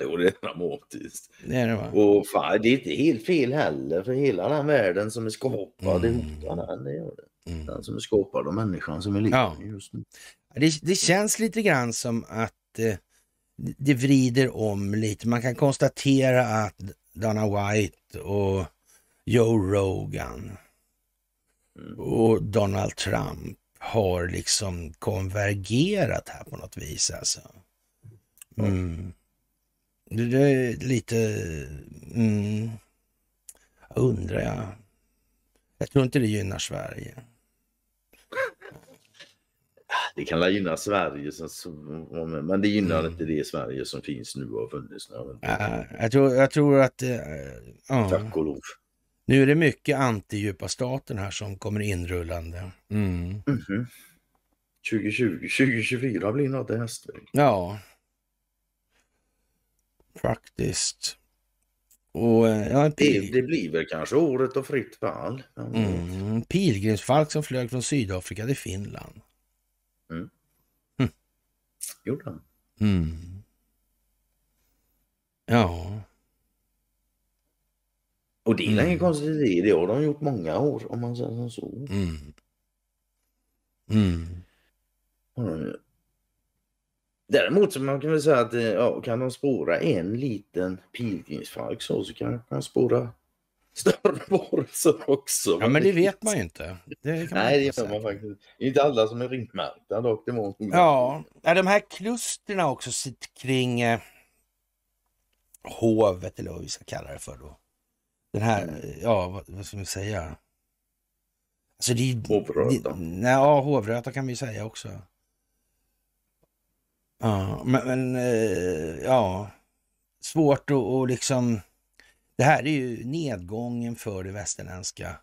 Är det dramatiskt. Det är det va? Och fan, det är inte helt fel heller för hela den världen som är skapad, Mm. hotar den, det gör det. Mm. Den som är skapad av människan som är lever Ja. just nu. Det, det känns lite grann som att eh, det vrider om lite. Man kan konstatera att Dana White och Joe Rogan och Donald Trump har liksom konvergerat här på något vis alltså. Mm. Det är lite... Mm, jag undrar jag. Jag tror inte det gynnar Sverige. Det kan väl gynna Sverige, men det gynnar Mm. inte det Sverige som finns nu och har funnits nu. Äh, jag, tror, jag tror att... ja. Tack och lov. Nu är det mycket anti-djupa staten här som kommer inrullande. Mm. Mhm. 2020, 2024 blir något hästväg. Ja. Faktiskt. Och eh, ja, en Det, pil, det blir väl kanske året och fritt fall. mm, pilgrimsfalk som flög från Sydafrika till Finland. Gjorde han. Mm. Ja. Och det är Mm. ingen konstigt idé. Det har de gjort många år om man säger som så. Mm. Mm. Däremot så man kan väl säga att eh, ja, kan de spåra en liten pilgrimsfalk så, så kan de spåra större varelser också. Ja, men det vet man ju inte. Det Nej, det inte gör man faktiskt. Det är inte alla som är ringmärkta dock. Det var Ja, är de här klustren också kring eh, hovet eller vad vi ska kalla det för då. Den här, Mm. ja vad, vad ska man säga? Alltså det är... Hovröta. det- Nej, ja, hovröta kan vi säga också. Ja, men, men eh, ja, svårt att och liksom... Det här är ju nedgången för det västerländska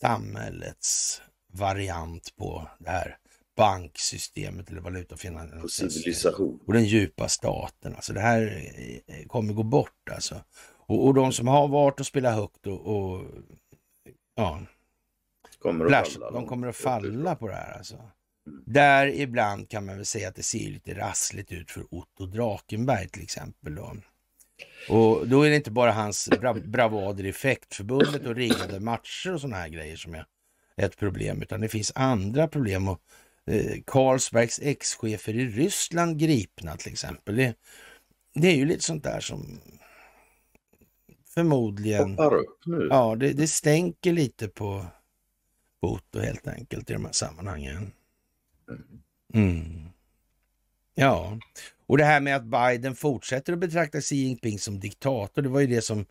samhällets variant på det här banksystemet eller valutafinansieringssystemet. Och den djupa staten. Alltså det här eh, kommer gå bort alltså. Och, och de som har varit och spelat högt och, och ja, Kommer att Flash, falla. de kommer att falla på det här alltså. Där ibland kan man väl säga att det ser lite rassligt ut för Otto Drakenberg till exempel. Då. Och då är det inte bara hans bra bravader i fäktförbundet och riggade matcher och sådana här grejer som är ett problem, utan det finns andra problem. Och, eh, Carlsbergs ex-chefer i Ryssland gripna till exempel. Det, det är ju lite sånt där som förmodligen... Hoppar upp nu. Ja, det, det stänker lite på Otto helt enkelt i de här sammanhangen. Mm. Ja, och det här med att Biden fortsätter att betrakta Xi Jinping som diktator, det var ju det som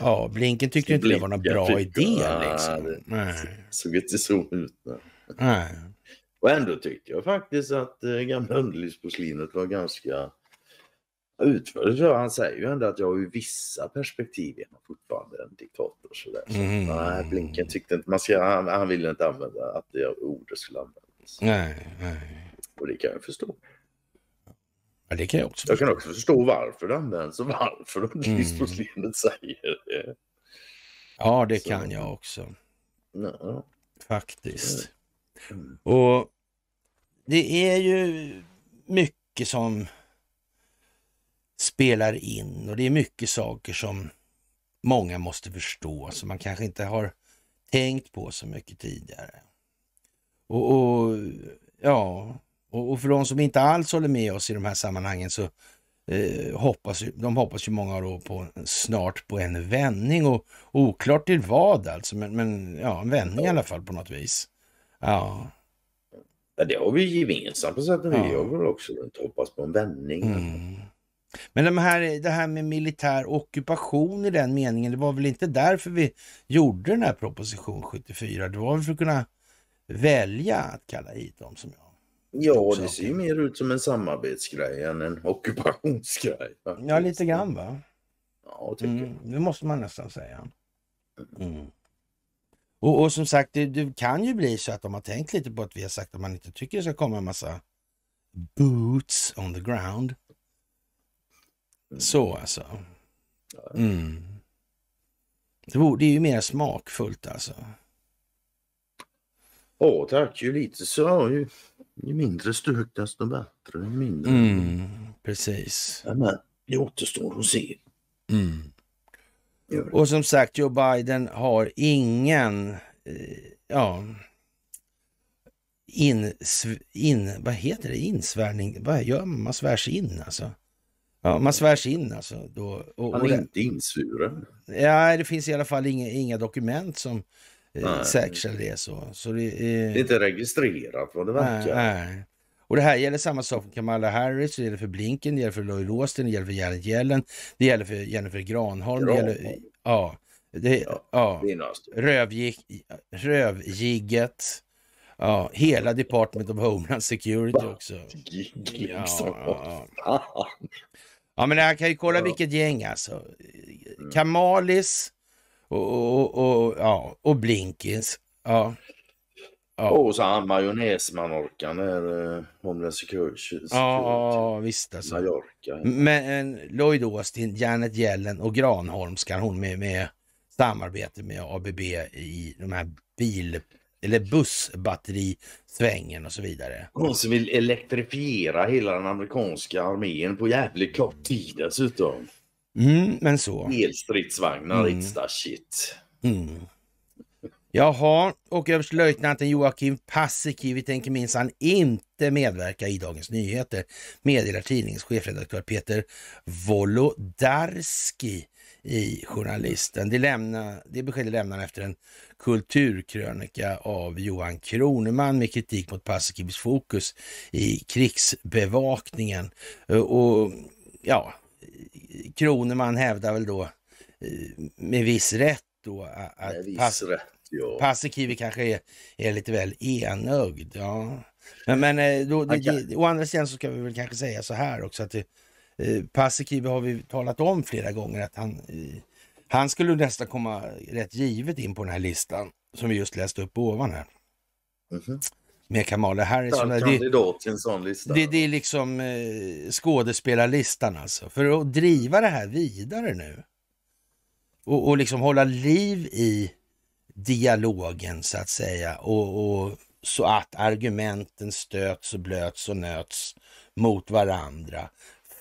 Ja, Blinken tyckte inte det var någon bra tycker- idé. Liksom. det- Nej. Såg inte så ut. nej. Nej. Och ändå tyckte jag faktiskt att eh, gamla underlivsporslinet var ganska utförligt. Så Han säger ju ändå att jag har ju vissa perspektiv genom fortfarande en diktator. Sådär. Så, Mm. nej, Blinken tyckte inte, man ska, han, han ville inte använda att det ordet skulle användas. Nej, nej. Och det kan jag förstå. Ja, det kan jag också Jag kan också förstå varför det används och varför underlivsporslinet säger det. Ja, det Så- kan jag också. Ja. Faktiskt. Mm. Och det är ju mycket som spelar in och det är mycket saker som många måste förstå som man kanske inte har tänkt på så mycket tidigare. Och, och ja, och, och för de som inte alls håller med oss i de här sammanhangen så eh, hoppas de hoppas ju många då på snart på en vändning och oklart till vad alltså, men, men ja, en vändning i alla fall på något vis. Ja. Ja, det har vi gemensamt på sätt och vis. Ja. Jag vill också hoppas på en vändning. Mm. Men de här, det här med militär ockupation i den meningen, det var väl inte därför vi gjorde den här proposition 74? Det var väl för att kunna välja att kalla hit dem som jag. Ja, det ser ju mer ut som en samarbetsgrej än en ockupationsgrej. faktiskt. Ja, lite grann va? Ja, tycker Mm, det måste man nästan säga. Mm. Och, och som sagt, det, det kan ju bli så att de har tänkt lite på att vi har sagt att man inte tycker det ska komma en massa boots on the ground. Så alltså. Mm. Det, vore, det är ju mer smakfullt alltså. Ja, tack. Ju lite så, ju, ju mindre stök desto bättre. Ju mindre. Mm, precis. Ja, men det återstår att se. Mm. Och som sagt, Joe Biden har ingen, eh, ja, in, in, vad heter det, insvärning, vad gör man? Man svär sig in alltså. Ja, man svärs in alltså. Då, och, Han och är det, inte insvuren. ja, det finns i alla fall inga, inga dokument som eh, Nej. säkerställer det. Så, så det, Det är eh, inte registrerat vad det nej, verkar. nej. Och det här gäller samma sak för Kamala Harris, det gäller för Blinken, det gäller för Lloyd Austin, det gäller för Janet Yellen, det gäller för Jennifer Granholm, det gäller, Granholm. ja, det, Ja. ja. Rövgig, rövgigget, ja, hela Department of Homeland Security också. Ja, ja. Ja, men jag kan ju kolla vilket gäng alltså. Kamalis och, och, och, ja, och Blinkins. Ja. Ja. Och så han majonnäsmanorkan där, eh, Homeland Security. Ja, ja, visst alltså. Mallorca. Men Lloyd Austin, Janet Yellen och Granholm ska hon med, med samarbete med ABB i de här bil eller bussbatterisvängen och så vidare. Hon som vill elektrifiera hela den amerikanska armén på jävligt kort tid dessutom. Mm, men så. Elstridsvagnar, Mm. it's that shit. Mm. Jaha, och överstelöjtnanten Joakim Paasikivi tänker minsann inte medverka i Dagens Nyheter, meddelar tidningens chefredaktör Peter Wolodarski i Journalisten. Det, lämna, det beskedet lämnar han efter en kulturkrönika av Johan Kroneman med kritik mot Paasikivis fokus i krigsbevakningen. Och ja, Kroneman hävdar väl då eh, med viss rätt då att rätt, ja. Paasikivi kanske är, är lite väl enögd. Ja. Men, men eh, då, det, det, å andra sidan så ska vi väl kanske säga så här också att det, eh, Paasikivi har vi talat om flera gånger att han, eh, han skulle nästan komma rätt givet in på den här listan som vi just läste upp ovan här Mhm. med Kamala Harris. Stark kandidat till en sån lista. det, det är liksom eh, skådespelarlistan alltså. För att driva det här vidare nu och, och liksom hålla liv i dialogen så att säga och, och så att argumenten stöts och blöts och nöts mot varandra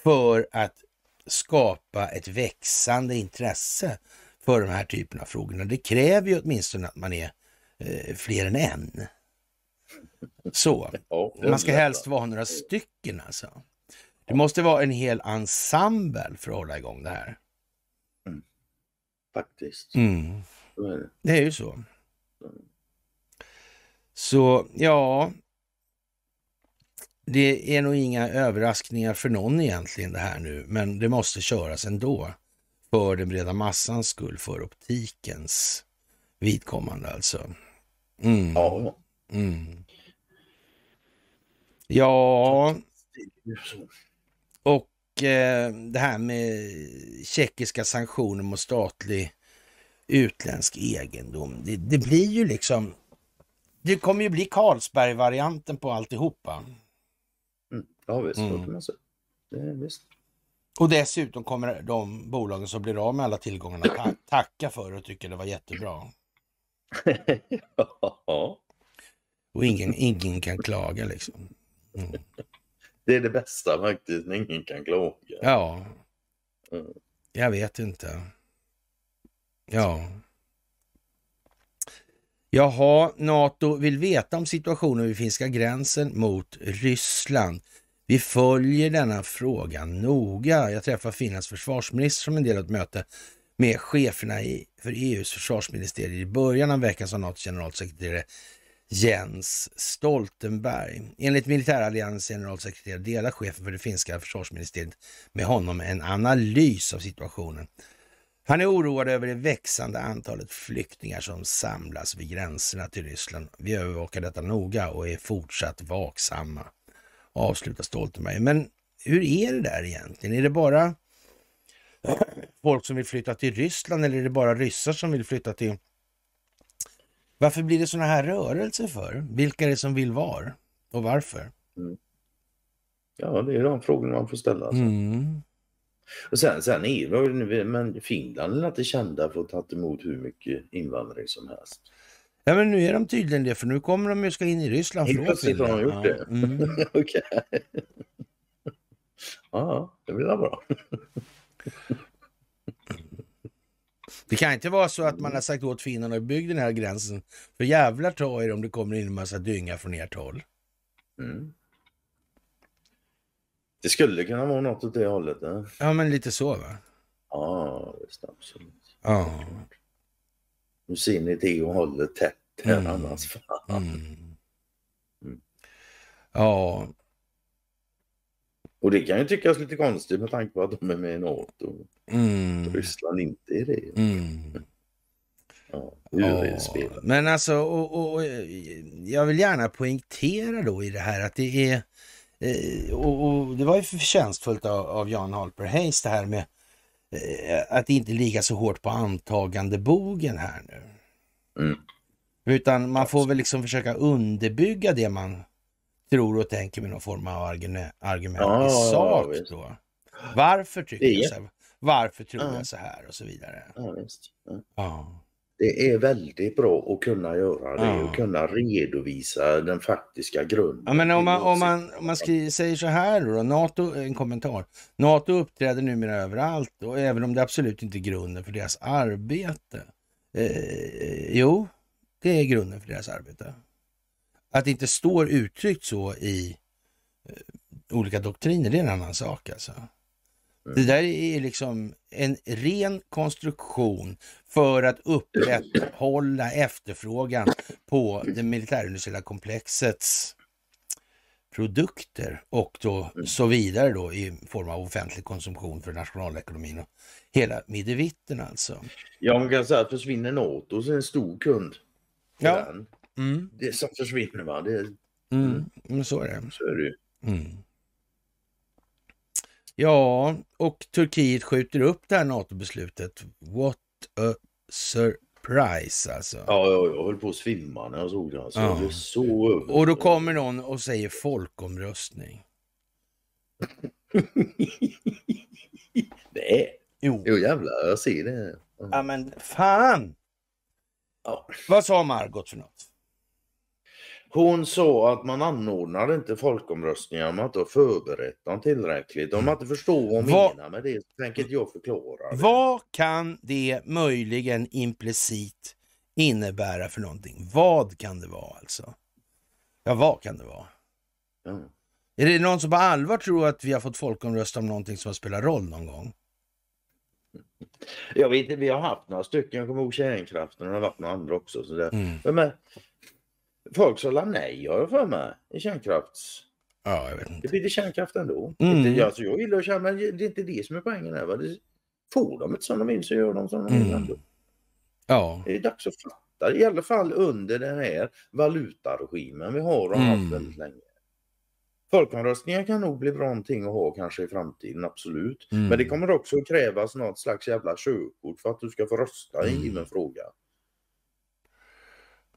för att skapa ett växande intresse för de här typerna av frågorna. Det kräver ju åtminstone att man är eh, fler än en. Så. Man ska helst vara några stycken alltså. Det måste vara en hel ensemble för att hålla igång det här. Faktiskt. Mm. Så är det. Det är ju så. Så ja, det är nog inga överraskningar för någon egentligen det här nu, men det måste köras ändå. För den breda massans skull, för optikens vidkommande alltså. Mm. Ja, Mm. Ja. Och eh, det här med tjeckiska sanktioner mot statlig utländsk egendom. Det, det blir ju liksom... Det kommer ju bli Carlsberg-varianten på alltihopa. Mm. Ja, visst. Mm. Det visst. Och dessutom kommer de bolagen som blir av med alla tillgångarna ta tacka för och tycker det var jättebra. ja, Och ingen, ingen kan klaga liksom. Mm. det är det bästa faktiskt, ingen kan klaga. Ja, Mm. jag vet inte. Ja. Jaha, NATO vill veta om situationen vid finska gränsen mot Ryssland. Vi följer denna fråga noga. Jag träffar Finlands försvarsminister som en del av ett möte med cheferna i, för EUs försvarsministerier i början av veckan, sa NATOs generalsekreterare Jens Stoltenberg. Enligt militäralliansens generalsekreterare delar chefen för det finska försvarsministeriet med honom en analys av situationen. Han är oroad över det växande antalet flyktingar som samlas vid gränserna till Ryssland. Vi övervakar detta noga och är fortsatt vaksamma, avslutar Stoltenberg. Men hur är det där egentligen? Är det bara folk som vill flytta till Ryssland eller är det bara ryssar som vill flytta till... Varför blir det såna här rörelser för? Vilka är det som vill var? Och varför? Ja, det är de frågorna man får ställa. Alltså. Mm. Och sen, sen är det men Finland är inte kända för att tagit emot hur mycket invandring som helst. Ja, men nu är de tydligen det, för nu kommer de ju ska in i Ryssland Helt plötsligt har de gjort det. Mm. Okej. Ja, det blir väl bra. Det kan inte vara så att man har sagt åt finnarna att bygga den här gränsen. För jävlar ta er om det kommer in en massa dynga från ert håll. Mm. Det skulle kunna vara något åt det hållet. Eh? Ja, men lite så va? Ja, visst absolut. Ja. Nu ser ni det och håller tätt här Mm. annars. Fan. Mm. Mm. Ja, Och det kan ju tyckas lite konstigt med tanke på att de är med i NATO. mm. Ryssland inte är det. Mm. Ja, Ja, men alltså, och, och, jag vill gärna poängtera då i det här att det är, eh, och, och det var ju förtjänstfullt av, av Jan Halper Hayes det här med att inte ligga så hårt på antagandebogen här nu. Mm. Utan man får väl liksom försöka underbygga det man tror och tänker med någon form av argument, argument i sak visst. då. Varför tycker jag så här? Varför tror Ja. jag så här och så vidare. Ja, visst. Ja. Det är väldigt bra att kunna göra det och kunna redovisa den faktiska grunden. Ja, men om man, om man, om man skriver, säger så här då, NATO, en kommentar. NATO uppträder numera överallt och även om det absolut inte är grunden för deras arbete. Eh, jo, det är grunden för deras arbete. Att det inte står uttryckt så i eh, olika doktriner, det är en annan sak alltså. Det där är liksom en ren konstruktion för att upprätthålla efterfrågan på det militärindustriella komplexets produkter och då så vidare då i form av offentlig konsumtion för nationalekonomin och hela middevitten alltså. Ja, man kan säga att försvinner NATO så är en stor kund. Ja. Mm, Det som försvinner, va? Det, mm, men så är det. så är det ju. Mm. Ja, och Turkiet skjuter upp det här NATO-beslutet. What a surprise alltså. Ja, jag, jag höll på att svimma när jag såg det. Alltså. Ja. Jag så över. Och då kommer någon och säger folkomröstning. Nej, Jo. jo jävlar, jag ser det. Ja. Ja men fan! Ja. Vad sa Margot för något? Hon sa att man anordnar inte folkomröstningar om man inte har förberett dem tillräckligt. Man inte förstår vad hon menar med det tänker inte jag förklara. det. Vad kan det möjligen implicit innebära för någonting? Vad kan det vara alltså? Ja, vad kan det vara? Ja. Är det någon som på allvar tror att vi har fått folkomrösta om någonting som spelar roll någon gång? Jag vet inte, vi har haft några stycken. Jag kommer ihåg kärnkraften och det har varit några andra också. Så det, Mm. men, folk sa la nej har jag för mig i kärnkrafts... Ja, jag vet Det inte. blir det kärnkraft ändå. Mm. Inte, alltså, jag gillar kärnkraft men det är inte det som är poängen här. Va? Det, får de inte som de vill så gör de som de vill Mm. ändå. Ja, Det är dags att fatta. I alla fall under den här valutaregimen vi har och har Mm. haft väldigt länge. Folkomröstningar kan nog bli bra någonting att ha kanske i framtiden, absolut. Mm. Men det kommer också att krävas något slags jävla körkort för att du ska få rösta i en Mm. given fråga.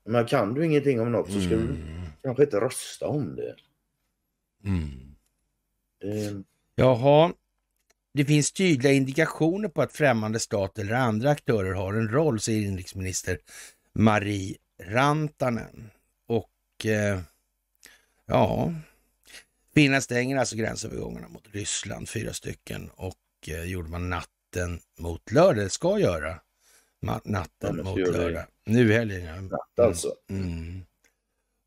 Men kan du ingenting om något så ska du Mm. kanske inte rösta om det. Mm. det Jaha. Det finns tydliga indikationer på att främmande stat eller andra aktörer har en roll, säger inrikesminister Marie Rantanen. Och eh, ja, Finland stänger alltså gränsövergångarna mot Ryssland, fyra stycken, och eh, gjorde man natten mot lördag, eller ska göra natten mot lördag. Nu helgen, ja. natt alltså. Mm.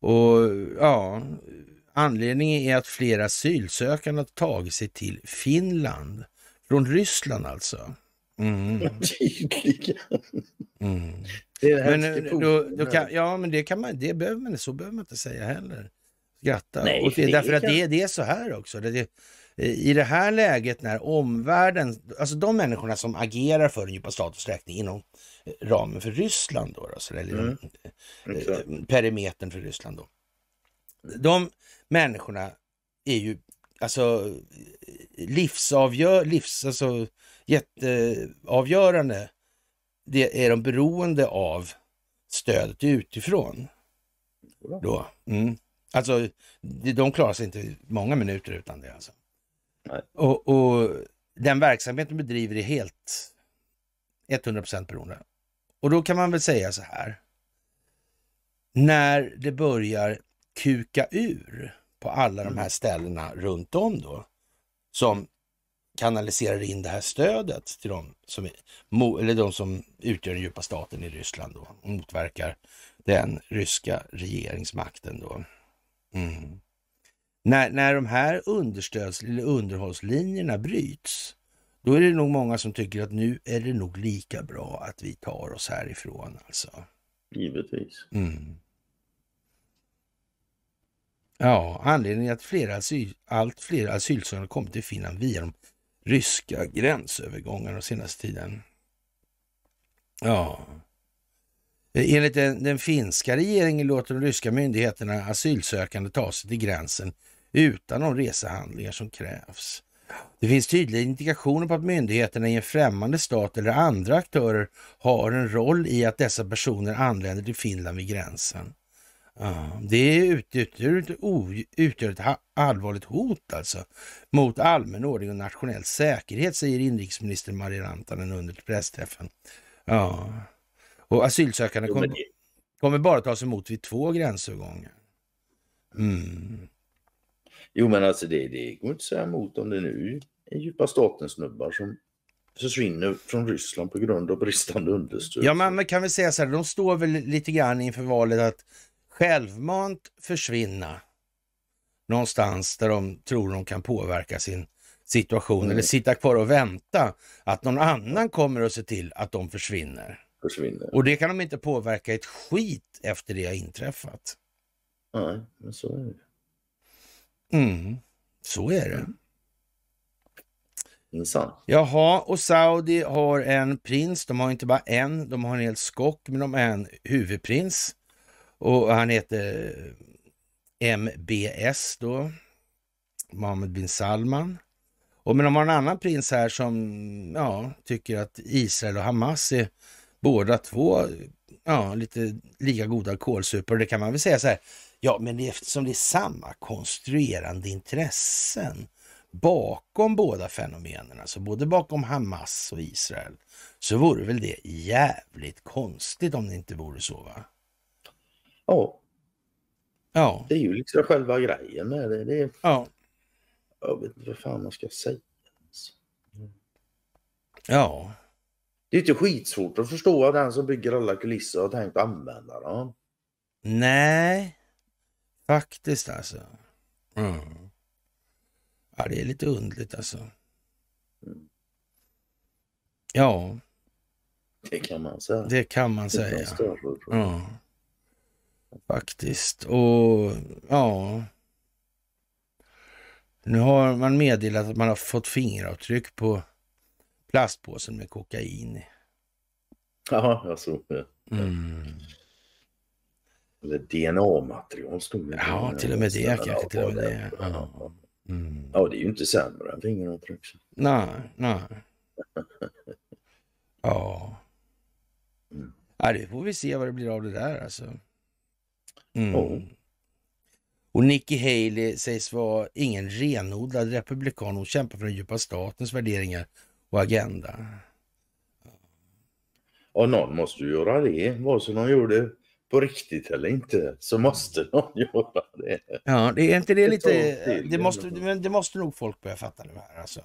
Och ja, anledningen är att flera asylsökande har tagit sig till Finland. Från Ryssland alltså. Mm. Mm. Det är Men då, då kan, ja, men det kan man, det behöver man, så behöver man inte säga heller. Skratta. Nej, och det, för det därför att det, det är så här också. Det, I det här läget när omvärlden, alltså de människorna som agerar för den djupa statens räkning inom ramen för Ryssland då, alltså, eller inom Mm. Exakt. eh, perimetern för Ryssland då. De människorna är ju alltså livsavgör, livs, alltså jätteavgörande. Det är de beroende av stödet utifrån. Då. Mm. Alltså, de- klarar sig inte många minuter utan det. Alltså. Och, och den verksamhet de bedriver är helt 100% beroende. Och då kan man väl säga så här. När det börjar kuka ur på alla de här ställena runt om då, som kanaliserar in det här stödet till de som, eller de som utgör den djupa staten i Ryssland då, och motverkar den ryska regeringsmakten då. Mm. när, när de här understöds eller underhållslinjerna bryts, då är det nog många som tycker att nu är det nog lika bra att vi tar oss härifrån alltså. Givetvis. Mm. Ja, anledningen är att flera asyl, allt fler asylsökande kommit till Finland via de ryska gränsövergångarna den senaste tiden. Ja. Enligt den, den, finska regeringen låter de ryska myndigheterna asylsökande ta sig till gränsen utan de resehandlingar som krävs. Det finns tydliga indikationer på att myndigheterna i en främmande stat eller andra aktörer har en roll i att dessa personer anländer till Finland vid gränsen. Ja, det utgör, utgör ett allvarligt hot alltså mot allmän ordning och nationell säkerhet, säger inrikesminister Maria Rantanen under pressträffen. Ja, och asylsökande kommer, kommer bara tas emot vid två gränsövergångar. Mm. Jo, men alltså det, det går inte att säga emot om det nu är djupa statens-snubbar som försvinner från Ryssland på grund av bristande understöd. Ja, men kan väl säga så här, de står väl lite grann inför valet att självmant försvinna någonstans där de tror de kan påverka sin situation mm. eller sitta kvar och vänta att någon annan kommer att se till att de försvinner. försvinner. Och det kan de inte påverka ett skit efter det har inträffat. Nej, men så är det. Mm, så är det. Intressant. Jaha, och Saudi har en prins. De har inte bara en, de har en hel skock, men de har en huvudprins. Och han heter MBS då, Mohammed bin Salman. Och men de har en annan prins här som ja, tycker att Israel och Hamas är båda två ja, lite lika goda kålsupor. Det kan man väl säga så här, ja men eftersom det är samma konstruerande intressen bakom båda fenomenen, alltså både bakom Hamas och Israel, så vore väl det jävligt konstigt om det inte vore så va? Ja. Ja. Det är ju liksom själva grejen med det. det är... Ja. Jag vet inte vad fan man ska säga. Ja. Det är inte skitsvårt att förstå att den som bygger alla kulisser har tänkt använda dem. Nej, faktiskt alltså. Mm. Ja, det är lite undligt alltså. Ja. Det kan man säga. Det kan man säga. Ja. Faktiskt. Och ja. Nu har man meddelat att man har fått fingeravtryck på plastpåsen med kokain Ja, jag såg det. Mm. DNA-material stod det. Ja, till och med det kanske. Till och med det. Ja. Mm. ja, det är ju inte sämre än fingeravtryck. Nej, nej. ja. Mm. ja, det får vi se vad det blir av det där alltså. Mm. Oh. Och Nikki Haley sägs vara ingen renodlad republikan. Hon kämpar för den djupa statens värderingar och agenda. Och någon måste ju göra det. Vare sig de gör det på riktigt eller inte så måste någon göra det. Ja, det är inte det, Det lite... Det måste, det måste nog folk börja fatta nu här alltså.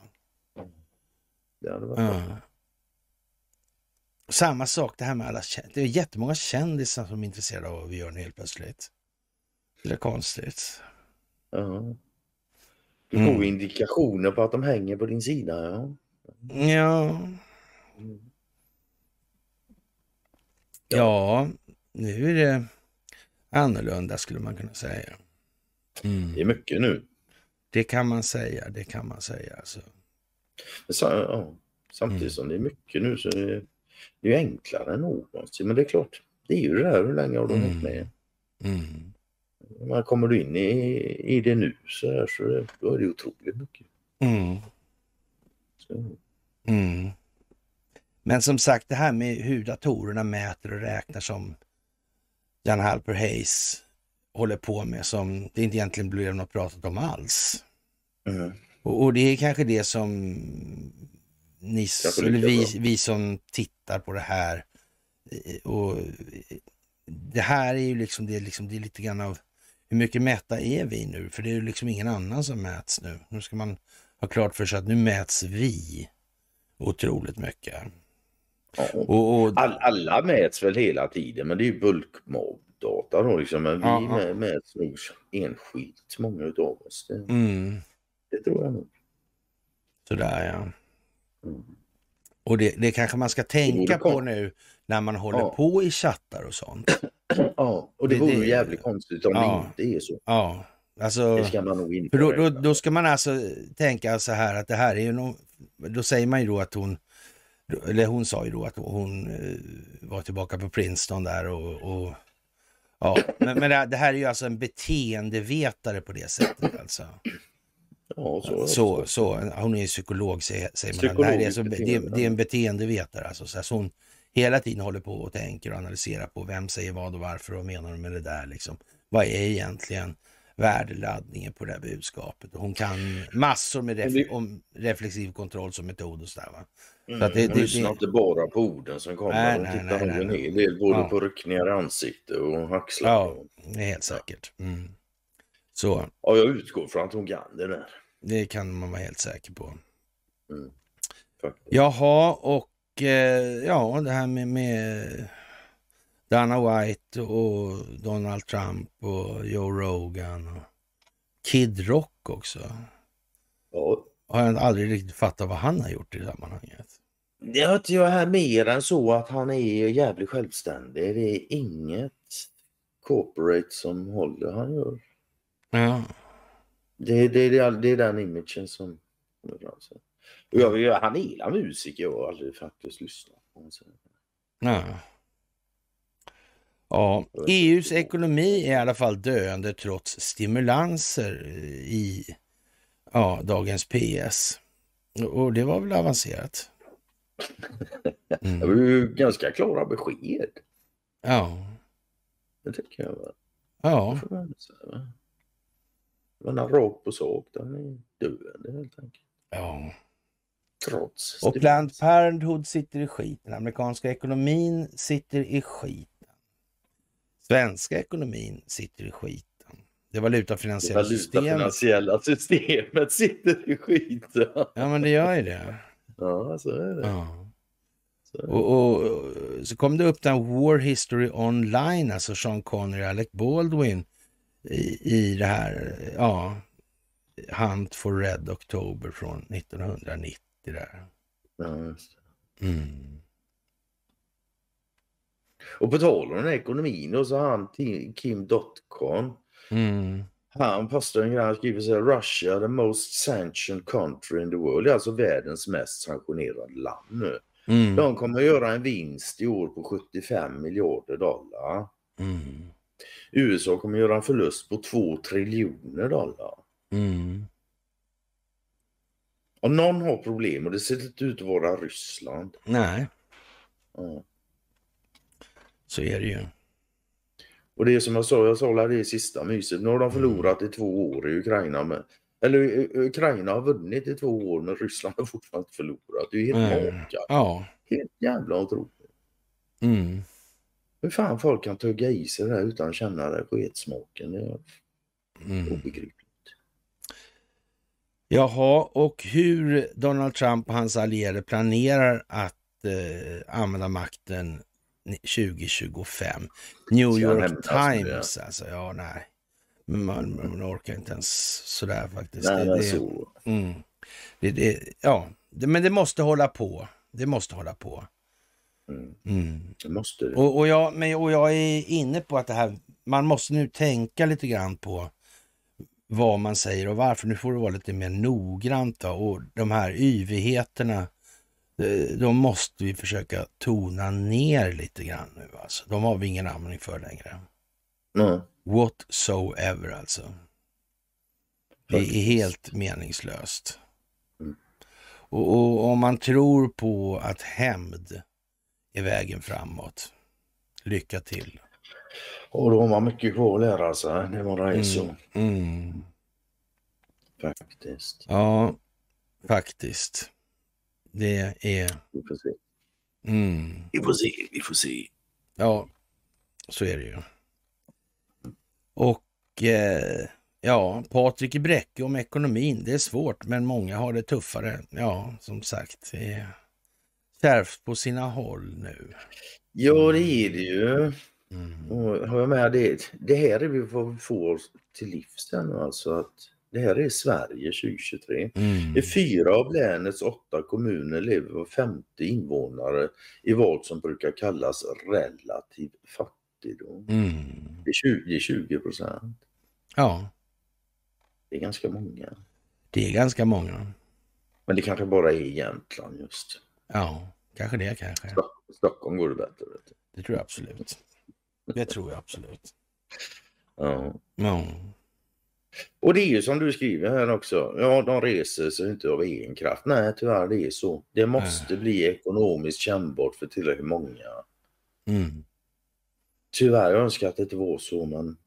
Det hade varit Ja. Samma sak det här med alla Det är jättemånga kändisar som är intresserade av vad vi gör nu helt plötsligt. Det är konstigt. Ja. Du får Mm. indikationer på att de hänger på din sida. Ja. Ja, ja, nu är det annorlunda skulle man kunna säga. Mm. Det är mycket nu. Det kan man säga, det kan man säga. Alltså. Ja. Samtidigt Mm. som det är mycket nu så är det, det är ju enklare än någonsin. Men det är klart, det är ju det där hur länge har du Mm. varit med? Mm. Men kommer du in i, i det nu så, här, så det, då är det otroligt mycket. Mm. Så, Mm. Men som sagt, det här med hur datorerna mäter och räknar som Jan Halper Hayes håller på med, som det inte egentligen blev något pratat om alls. mm. Och, och det är kanske det som ni, eller vi, vi som tittar på det här eh, och eh, det här är ju liksom det, liksom, det är lite grann av hur mycket mätta är vi nu? För det är ju liksom ingen annan som mäts nu. Nu ska man ha klart för sig att nu mäts vi otroligt mycket. Ja. Och, och, All, alla mäts väl hela tiden men det är ju bulkmobb. motdata då liksom. Men vi med, mäts nog enskilt, många utav oss. Det, Mm. det tror jag nog. Sådär ja. Mm. Och det, det kanske man ska tänka på kom- nu när man håller Ja. på i chattar och sånt. Ja, och det, Det- vore det- ju jävligt konstigt om Ja. det inte är så. Ja, alltså. Det ska man nog För införa. då, då, då ska man alltså tänka så här att det här är ju nog, då säger man ju då att hon, eller hon sa ju då att hon eh, var tillbaka på Princeton där och, och ja, men, men det, det här är ju alltså en beteendevetare på det sättet alltså. Ja, så, Så, så hon är ju psykolog säger, man. Det, här är så, det, beteende. det är en beteendevetare alltså. Så, hon hela tiden håller på och tänker och analyserar på vem säger vad och varför och menar de med det där liksom. Vad är egentligen värdeladdningen på det här budskapet? Hon kan massor med ref, det- om reflexiv kontroll som metod och sådär va. Mm, att det- det- lyssnar inte bara på orden som kommer. Nej, nej, tittar nej, en nej. hel del både Ja. på ryckningar i ansikte och axlar. Ja, det är helt säkert. Mm. Så ja, jag utgår från att hon kan det där. det kan man vara helt säker på. Faktiskt. Jaha, och eh, ja, det här med, med Dana White och Donald Trump och Joe Rogan och Kid Rock också. Ja, Har jag aldrig riktigt fattat vad han har gjort i sammanhanget. Det har inte jag här mer än så att han är jävligt självständig. Det är inget corporate som håller han gör. Ja, Det, det, det, är, det är den imagen som kommer fram. Så. Och jag, han är hela musiker. Jag har aldrig faktiskt lyssnat på honom. ja. Ja, EUs ekonomi är i alla fall döende trots stimulanser i ja, dagens PS. Och det var väl avancerat. Det Mm. var ju ganska klara besked. Ja, Det tycker jag. Va? ja. Får man säga, va? Men han rakt på sak. Den är döende helt enkelt. ja. Trots. Och Planned Parenthood sitter i skiten. Amerikanska ekonomin sitter i skiten. Svenska ekonomin sitter i skiten. Det det valutafinansiella systemet. valutafinansiella systemet sitter i skiten. Ja, men det gör ju det. Ja, så är det. Ja. Och, och, och så kom det upp den War History Online, alltså Sean Connery och Alec Baldwin i, i det här, ja, Hunt for Red October från 1990 där. Ja, just. Mm. Och på tal om den här ekonomin då så han Kim Dotcon. Mm. Han postar en grej, han skriver så här, Russia the most sanctioned country in the world. Det är alltså världens mest sanktionerade land nu. Mm. De kommer att göra en vinst i år på 75 miljarder dollar. Mm. USA kommer att göra en förlust på 2 triljoner dollar. Mm. Om någon har problem och det ser inte ut att vara Ryssland. Nej, Ja. så är det ju. Och det är som jag sa, jag sa det i sista myset. Nu har de förlorat i två år i Ukraina. Med, eller U- Ukraina har vunnit i två år men Ryssland har fortfarande inte förlorat. Det är ju helt Mm. Ja. Helt jävla otroligt. Mm. Hur fan folk kan tugga i sig det här utan att känna det sketsmaken. Det är Mm. obegripligt. Jaha, och hur Donald Trump och hans allierade planerar att eh, använda makten 2025. New York Times, alltså. Ja, nej. Men man, man orkar inte ens sådär faktiskt. Nej, det, det, så. Mm. Det, det, ja, men det måste hålla på. Det måste hålla på. Mm. Mm. Det måste det. Och, och, jag, men, och jag är inne på att det här, man måste nu tänka lite grann på vad man säger och varför. Nu får det vara lite mer noggrant då. och de här yvigheterna, de måste vi försöka tona ner lite grann nu alltså. De har vi ingen användning för längre. Nej. Whatsoever alltså. Det är helt meningslöst. Mm. Och, och om man tror på att hämnd är vägen framåt, lycka till. Och då har man mycket kvar att lära sig. Det bara är så. Mm. Faktiskt. Ja, faktiskt. Det är... Vi får se. Mm. Vi får se. Vi får se. Ja, så är det ju. Och eh, ja, Patrik i Bräcke om ekonomin. Det är svårt, men många har det tuffare. Ja, som sagt, det är kärvt på sina håll nu. Ja, det är det ju. Mm. Och har jag med det, det här är vi vad vi får till livs nu alltså att det här är Sverige 2023. Mm. I fyra av länets åtta kommuner lever var femte invånare i vad som brukar kallas relativ fattigdom. Mm. Det är 20, 20 procent. Ja, Det är ganska många. det är ganska många. Men det kanske bara är Jämtland just. Ja, kanske det kanske. Stock- Stockholm går det bättre. Det tror jag absolut. Det tror jag absolut. Ja. Ja. Och det är ju som du skriver här också. Ja, de reser sig inte av egen kraft. Nej, tyvärr det är så. Det måste bli ekonomiskt kännbart för tillräckligt många. Mm. Tyvärr, jag önskar att det inte var så, men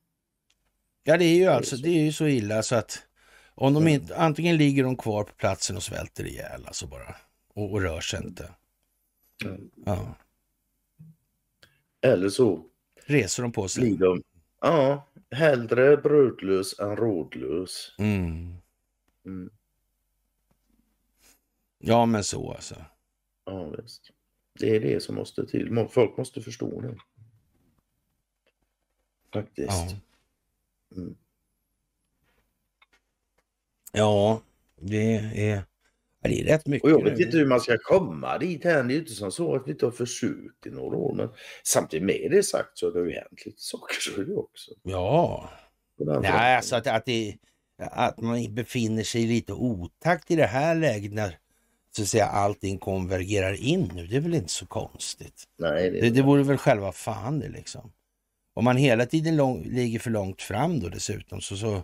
Ja, det är ju alltså, så. det är ju så illa så att om de Mm. inte, antingen ligger de kvar på platsen och svälter ihjäl alltså bara och, och rör sig inte. Mm. Ja. eller så Reser de på blir sig. de, ja, hellre brödlös än rådlös. Mm. Mm. Ja, men så alltså. Ja, visst. Det är det som måste till. Folk måste förstå det. Faktiskt. Ja. Mm. Ja, det är, det är rätt mycket. Och jag nu. vet inte hur man ska komma dit än. Det är ju inte som så att vi inte har försökt i några år. Men samtidigt med det sagt så har det ju hänt lite saker så det också. Ja, Nej, alltså att, att, det, att man befinner sig lite otakt i det här läget när så att säga, allting konvergerar in nu, det är väl inte så konstigt. Nej, det, Det, det vore väl själva fan det liksom. Om man hela tiden lång, ligger för långt fram då dessutom så, så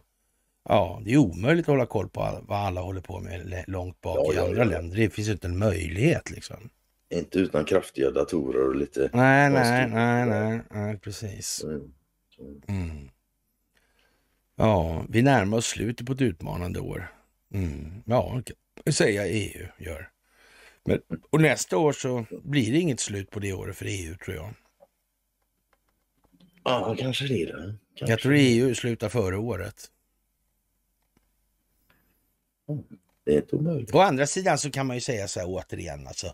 ja, det är omöjligt att hålla koll på vad alla håller på med långt bak Ja, i ja, andra ja. länder. Det finns inte en möjlighet liksom. Inte utan kraftiga datorer och lite... Nej, Ja, nej, nej, nej, nej, precis. Mm. Ja, vi närmar oss slutet på ett utmanande år. Mm. Ja, jag EU gör. Men, och nästa år så blir det inget slut på det året för EU tror jag. Ja, kanske det. Kanske. Jag tror EU slutar före året. Det är inte omöjligt. Å andra sidan så kan man ju säga så här återigen alltså.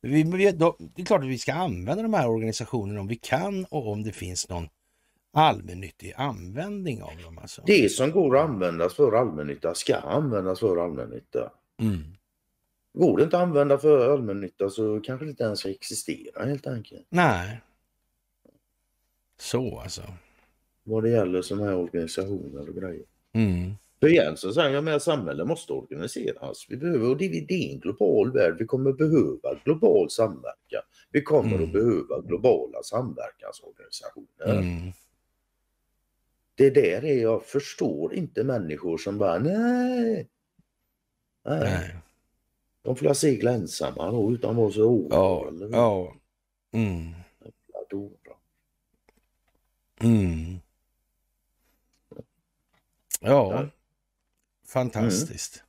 Vi, vi, då, det är klart att vi ska använda de här organisationerna om vi kan och om det finns någon allmännyttig användning av dem. Alltså. Det som går att användas för allmännytta ska användas för allmännytta. Mm. Går det inte att använda för allmännytta så kanske det inte ens ska existera helt enkelt. Nej. Så alltså. Vad det gäller sådana här organisationer och grejer. Mm. För igen så säger jag med samhället måste organiseras. Vi behöver, och det, det är en global värld. Vi kommer behöva global samverkan. Vi kommer Mm. att behöva globala samverkansorganisationer. Mm. Det där är jag förstår inte människor som bara nej. Nej, Nej. de får segla ensamma då utan att vara så Ja, eller ja. Mm. Mm. Ja, Fantastiskt.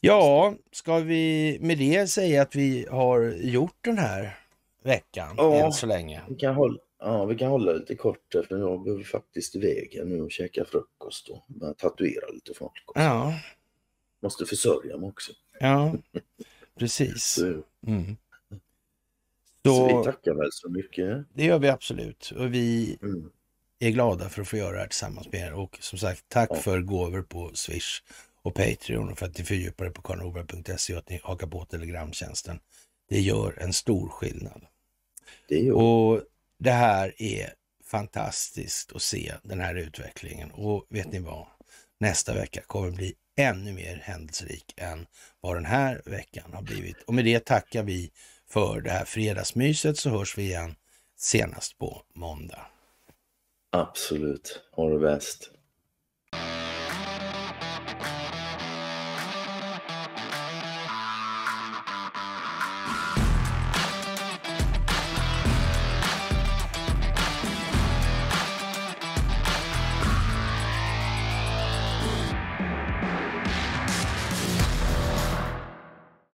Ja, ska vi med det säga att vi har gjort den här veckan Ja. än så länge? Vi kan hålla, ja, vi kan hålla lite kort för jag behöver faktiskt iväg nu och käka frukost och tatuera lite folk. också. Ja, Måste försörja mig också. ja, precis. Så, Mm. så vi Så tackar väl så mycket. det gör vi absolut. Och vi Mm. Är glada för att få göra det här tillsammans med er. Och som sagt, tack för gåvor på Swish och Patreon och för att ni fördjupar er på karlnorberg.se och att ni hakar på Telegramtjänsten. Det gör en stor skillnad. Det gör Och det här är fantastiskt att se den här utvecklingen. Och vet ni vad? Nästa vecka kommer bli ännu mer händelserik än vad den här veckan har blivit. Och med det tackar vi för det här fredagsmyset så hörs vi igen senast på måndag. Absolut. Ha det bäst.